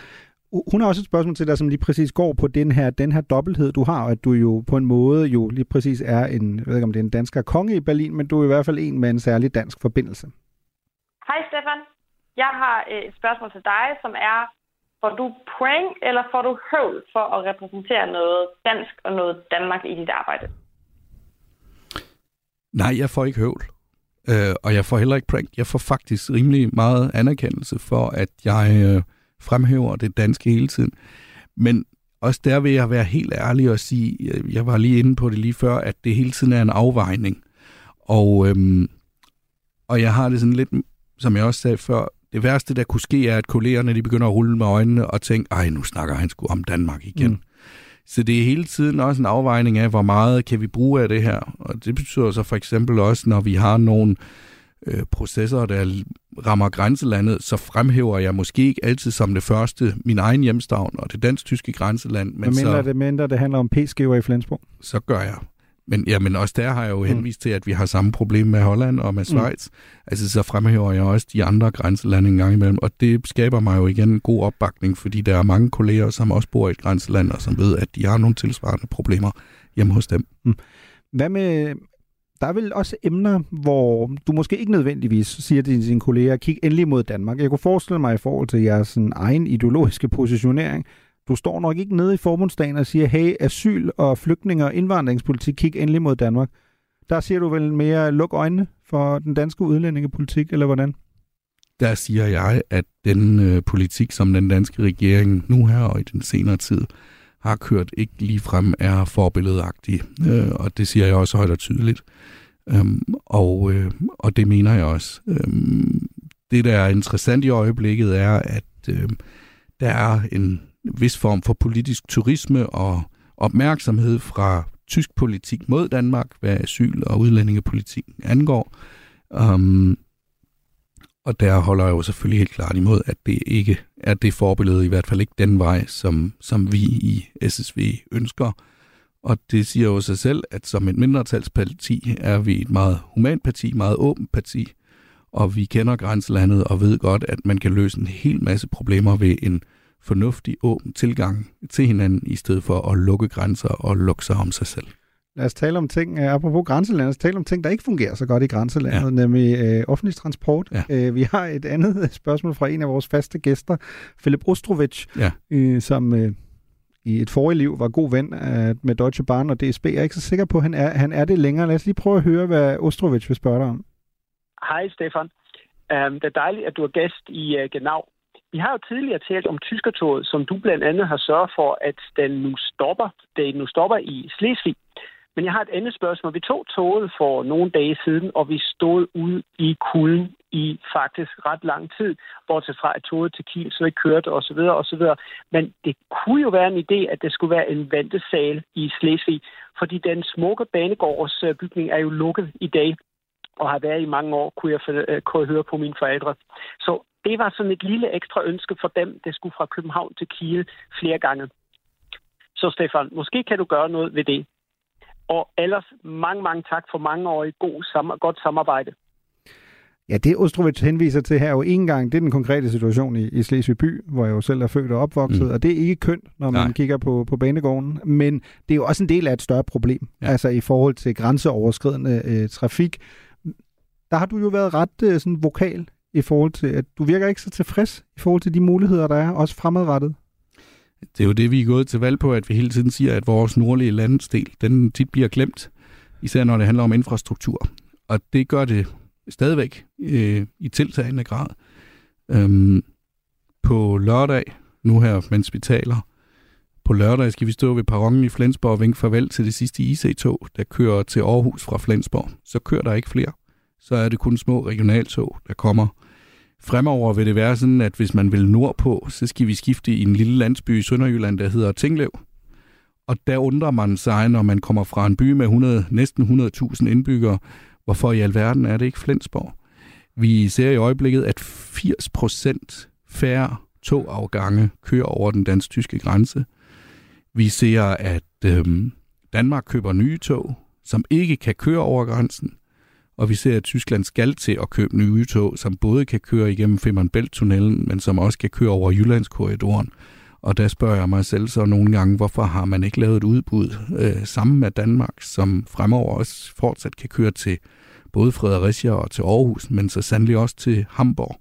Hun har også et spørgsmål til dig, som lige præcis går på den her, den her dobbelthed, du har, og at du jo på en måde jo lige præcis er en, jeg ved ikke om det er en dansker konge i Berlin, men du er i hvert fald en med en særlig dansk forbindelse. Hej Stefan. Jeg har øh, et spørgsmål til dig, som er, får du point eller får du høvl for at repræsentere noget dansk og noget Danmark i dit arbejde? Nej, jeg får ikke høvl. Øh, og jeg får heller ikke prank. Jeg får faktisk rimelig meget anerkendelse for, at jeg øh, fremhæver det danske hele tiden. Men også der vil jeg være helt ærlig og sige, øh, jeg var lige inde på det lige før, at det hele tiden er en afvejning. Og, øhm, og jeg har det sådan lidt som jeg også sagde før, det værste, der kunne ske, er, at kollegerne de begynder at rulle med øjnene og tænke, ej, nu snakker han sgu om Danmark igen. Mm. Så det er hele tiden også en afvejning af, hvor meget kan vi bruge af det her. Og det betyder så for eksempel også, når vi har nogle øh, processer, der rammer grænselandet, så fremhæver jeg måske ikke altid som det første min egen hjemstavn og det dansk-tyske grænseland. Men, men mindre, så, det, mindre det handler om p-skiver i Flensborg? Så gør jeg. Men, ja, men også der har jeg jo mm. henvist mm. til, at vi har samme problem med Holland og med mm. Schweiz. Mm. Altså, så fremhæver jeg også de andre grænselande en gang imellem, og det skaber mig jo igen en god opbakning, fordi der er mange kolleger, som også bor i et grænseland, og som ved, at de har nogle tilsvarende problemer hjemme hos dem. Mm. Hvad med, der er vel også emner, hvor du måske ikke nødvendigvis siger til dine kolleger, kig endelig mod Danmark. Jeg kunne forestille mig i forhold til jeres sådan, egen ideologiske positionering, du står nok ikke nede i forbundsdagen og siger, hey, asyl og flygtninge og indvandringspolitik, kig endelig mod Danmark. Der siger du vel mere, luk øjnene for den danske udlændingepolitik, eller hvordan? Der siger jeg, at den øh, politik, som den danske regering nu her og i den senere tid har kørt, ikke ligefrem er forbilledagtig. Øh, og det siger jeg også højt og tydeligt. Øhm, og, øh, og det mener jeg også. Øhm, det, der er interessant i øjeblikket, er, at øh, der er en vis form for politisk turisme og opmærksomhed fra tysk politik mod Danmark, hvad asyl- og udlændingepolitik angår. Um, og der holder jeg jo selvfølgelig helt klart imod, at det ikke er det forbillede, i hvert fald ikke den vej, som, som vi i SSV ønsker. Og det siger jo sig selv, at som et mindretalsparti er vi et meget humant parti, meget åbent parti, og vi kender grænselandet og ved godt, at man kan løse en hel masse problemer ved en fornuftig, åben tilgang til hinanden, i stedet for at lukke grænser og lukke sig om sig selv. Lad os tale om ting, uh, apropos grænselandet, lad os tale om ting, der ikke fungerer så godt i grænselandet, ja. nemlig uh, offentlig transport. Ja. Uh, vi har et andet spørgsmål fra en af vores faste gæster, Philip Ostrovic, ja. uh, som uh, i et forrige liv var god ven uh, med Deutsche Bahn og DSB. Jeg er ikke så sikker på, at han er, han er det længere. Lad os lige prøve at høre, hvad Ostrovic vil spørge dig om. Hej Stefan. Um, det er dejligt, at du er gæst i uh, Genau. Vi har jo tidligere talt om tyskertoget, som du blandt andet har sørget for, at den nu stopper. Det nu stopper i Slesvig. Men jeg har et andet spørgsmål. Vi tog toget for nogle dage siden, og vi stod ude i kulden i faktisk ret lang tid, bortset fra at toget til Kiel så ikke kørte osv. osv. Men det kunne jo være en idé, at det skulle være en ventesal i Slesvig, fordi den smukke banegårdsbygning er jo lukket i dag og har været i mange år, kunne jeg, øh, kunne jeg høre på mine forældre. Så det var sådan et lille ekstra ønske for dem, der skulle fra København til Kiel flere gange. Så Stefan, måske kan du gøre noget ved det. Og ellers mange, mange tak for mange år i god, godt samarbejde. Ja, det Ostrovich henviser til her er jo en gang, det er den konkrete situation i, i Slesvig by, hvor jeg jo selv er født og opvokset, mm. og det er ikke kønt, når man Nej. kigger på, på banegården, men det er jo også en del af et større problem, ja. altså i forhold til grænseoverskridende øh, trafik. Der har du jo været ret øh, sådan vokal i forhold til, at du virker ikke så tilfreds i forhold til de muligheder, der er, også fremadrettet. Det er jo det, vi er gået til valg på, at vi hele tiden siger, at vores nordlige landsdel, den tit bliver glemt, især når det handler om infrastruktur. Og det gør det stadigvæk øh, i tiltagende grad. Øhm, på lørdag, nu her, mens vi taler, på lørdag skal vi stå ved perronen i Flensborg og vinke farvel til det sidste IC-tog, der kører til Aarhus fra Flensborg. Så kører der ikke flere. Så er det kun små regionaltog, der kommer. Fremover vil det være sådan, at hvis man vil nordpå, så skal vi skifte i en lille landsby i Sønderjylland, der hedder Tinglev. Og der undrer man sig, når man kommer fra en by med 100, næsten 100.000 indbyggere, Hvorfor i alverden er det ikke Flensborg? Vi ser i øjeblikket, at 80 procent færre togafgange kører over den dansk-tyske grænse. Vi ser, at øhm, Danmark køber nye tog, som ikke kan køre over grænsen. Og vi ser, at Tyskland skal til at købe nye tog, som både kan køre igennem Femern Bælt-tunnelen, men som også kan køre over Jyllandskorridoren. Og der spørger jeg mig selv så nogle gange, hvorfor har man ikke lavet et udbud øh, sammen med Danmark, som fremover også fortsat kan køre til både Fredericia og til Aarhus, men så sandelig også til Hamburg.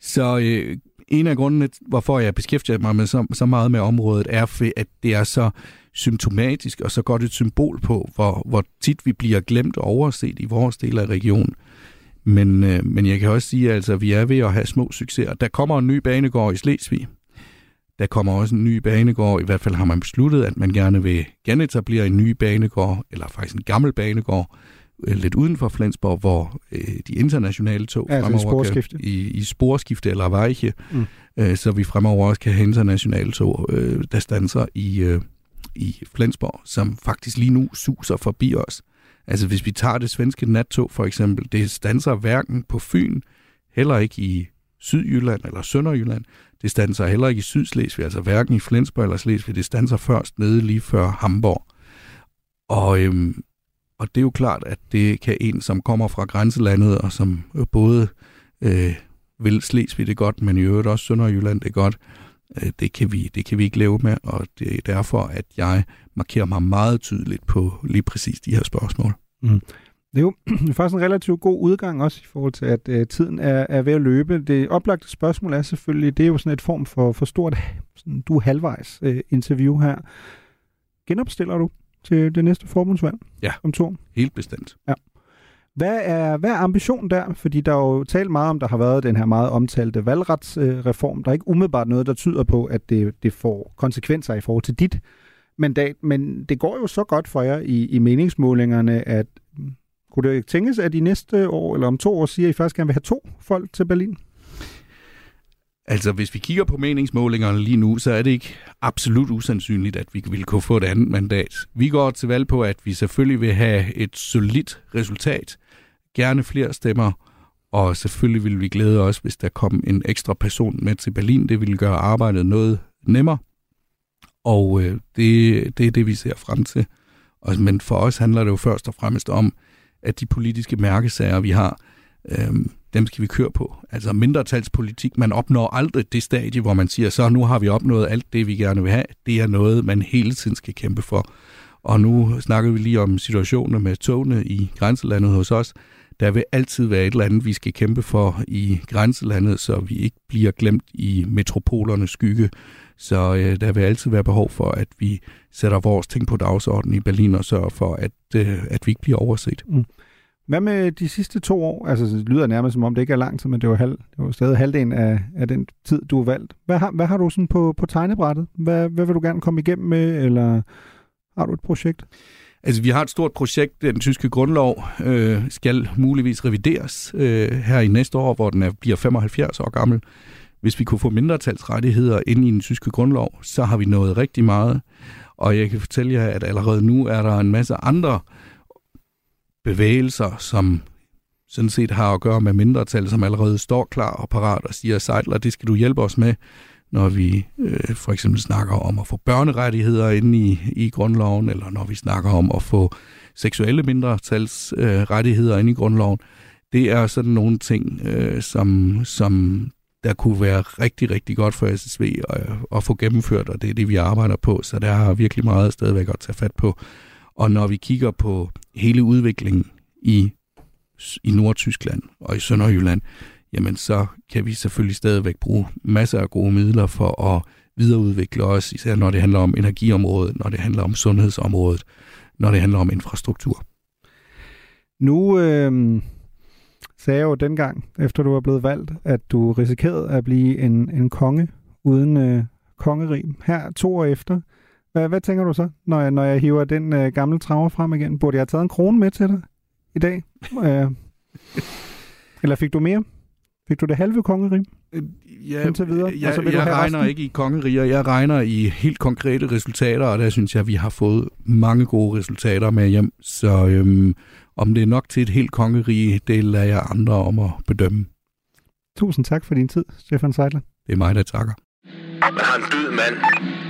Så øh, en af grundene, hvorfor jeg beskæftiger mig med så, så meget med området, er, at det er så symptomatisk og så godt et symbol på, hvor, hvor tit vi bliver glemt og overset i vores del af regionen. Men, øh, men jeg kan også sige, at altså, vi er ved at have små succeser. Der kommer en ny banegård i Slesvig. Der kommer også en ny banegård, i hvert fald har man besluttet, at man gerne vil genetablere en ny banegård, eller faktisk en gammel banegård, øh, lidt uden for Flensborg, hvor øh, de internationale tog ja, altså fremover sporskifte. kan, i, i sporskifte eller vejke, mm. øh, så vi fremover også kan have internationale tog, øh, der standser i, øh, i Flensborg, som faktisk lige nu suser forbi os. Altså hvis vi tager det svenske nattog for eksempel, det stanser hverken på Fyn, heller ikke i Sydjylland eller Sønderjylland. Det stanser heller ikke i Sydslesvig, altså hverken i Flensborg eller Slesvig. Det stanser først nede lige før Hamburg. Og, øhm, og det er jo klart, at det kan en, som kommer fra grænselandet, og som både øh, vil Slesvig det godt, men i øvrigt også Sønderjylland det godt, øh, det, kan vi, det kan vi ikke leve med, og det er derfor, at jeg markerer mig meget tydeligt på lige præcis de her spørgsmål. Mm. Det er jo faktisk en relativt god udgang også i forhold til, at øh, tiden er, er ved at løbe. Det oplagte spørgsmål er selvfølgelig, det er jo sådan et form for, for stort, sådan, du halvvejs øh, interview her. Genopstiller du til det næste forbundsvalg ja, om to helt bestemt. Ja. Hvad er, hvad er ambitionen der? Fordi der er jo talt meget om, der har været den her meget omtalte valgretsreform. Der er ikke umiddelbart noget, der tyder på, at det, det får konsekvenser i forhold til dit mandat. Men det går jo så godt for jer i, i meningsmålingerne, at mm, kunne det tænkes, at i næste år eller om to år siger, at I faktisk gerne vil have to folk til Berlin? Altså, hvis vi kigger på meningsmålingerne lige nu, så er det ikke absolut usandsynligt, at vi vil kunne få et andet mandat. Vi går til valg på, at vi selvfølgelig vil have et solidt resultat, gerne flere stemmer, og selvfølgelig vil vi glæde os, hvis der kom en ekstra person med til Berlin. Det ville gøre arbejdet noget nemmere, og øh, det, det er det, vi ser frem til. Og, men for os handler det jo først og fremmest om, at de politiske mærkesager, vi har, øh, dem skal vi køre på. Altså mindretalspolitik, man opnår aldrig det stadie, hvor man siger, så nu har vi opnået alt det, vi gerne vil have. Det er noget, man hele tiden skal kæmpe for. Og nu snakker vi lige om situationen med togene i grænselandet hos os. Der vil altid være et eller andet, vi skal kæmpe for i grænselandet, så vi ikke bliver glemt i metropolernes skygge. Så øh, der vil altid være behov for, at vi sætter vores ting på dagsordenen i Berlin og sørger for, at, øh, at vi ikke bliver overset. Mm. Hvad med de sidste to år? Altså, det lyder nærmest som om, det ikke er lang tid, men det var, halv, det var stadig halvdelen af, af den tid, du har valgt. Hvad har, hvad har du sådan på, på tegnebrættet? Hvad, hvad vil du gerne komme igennem med, eller har du et projekt? Altså, vi har et stort projekt. Den tyske grundlov øh, skal muligvis revideres øh, her i næste år, hvor den er, bliver 75 år gammel. Hvis vi kunne få mindretalsrettigheder ind i den tyske grundlov, så har vi nået rigtig meget. Og jeg kan fortælle jer, at allerede nu er der en masse andre øh, bevægelser, som sådan set har at gøre med mindretal, som allerede står klar og parat og siger, Seidler, det skal du hjælpe os med, når vi øh, for eksempel snakker om at få børnerettigheder inde i, i grundloven, eller når vi snakker om at få seksuelle mindretals øh, rettigheder inde i grundloven. Det er sådan nogle ting, øh, som, som der kunne være rigtig, rigtig godt for SSV at, øh, at få gennemført, og det er det, vi arbejder på, så der har virkelig meget stadigvæk at tage fat på. Og når vi kigger på hele udviklingen i, i Nordtyskland og i Sønderjylland, jamen så kan vi selvfølgelig stadigvæk bruge masser af gode midler for at videreudvikle os, især når det handler om energiområdet, når det handler om sundhedsområdet, når det handler om infrastruktur. Nu øh, sagde jeg jo dengang, efter du var blevet valgt, at du risikerede at blive en, en konge uden øh, kongerim. Her to år efter, hvad, hvad tænker du så, når jeg, når jeg hiver den øh, gamle traver frem igen? Burde jeg have taget en krone med til dig i dag? øh, eller fik du mere? Fik du det halve kongerim? Ja, Indtil videre? Jeg, altså, jeg regner resten? ikke i kongeriger, jeg regner i helt konkrete resultater, og der synes jeg, at vi har fået mange gode resultater med hjem. Så øhm, om det er nok til et helt kongerige, det lader jeg andre om at bedømme. Tusind tak for din tid, Stefan Seidler. Det er mig, der takker. Man har en død mand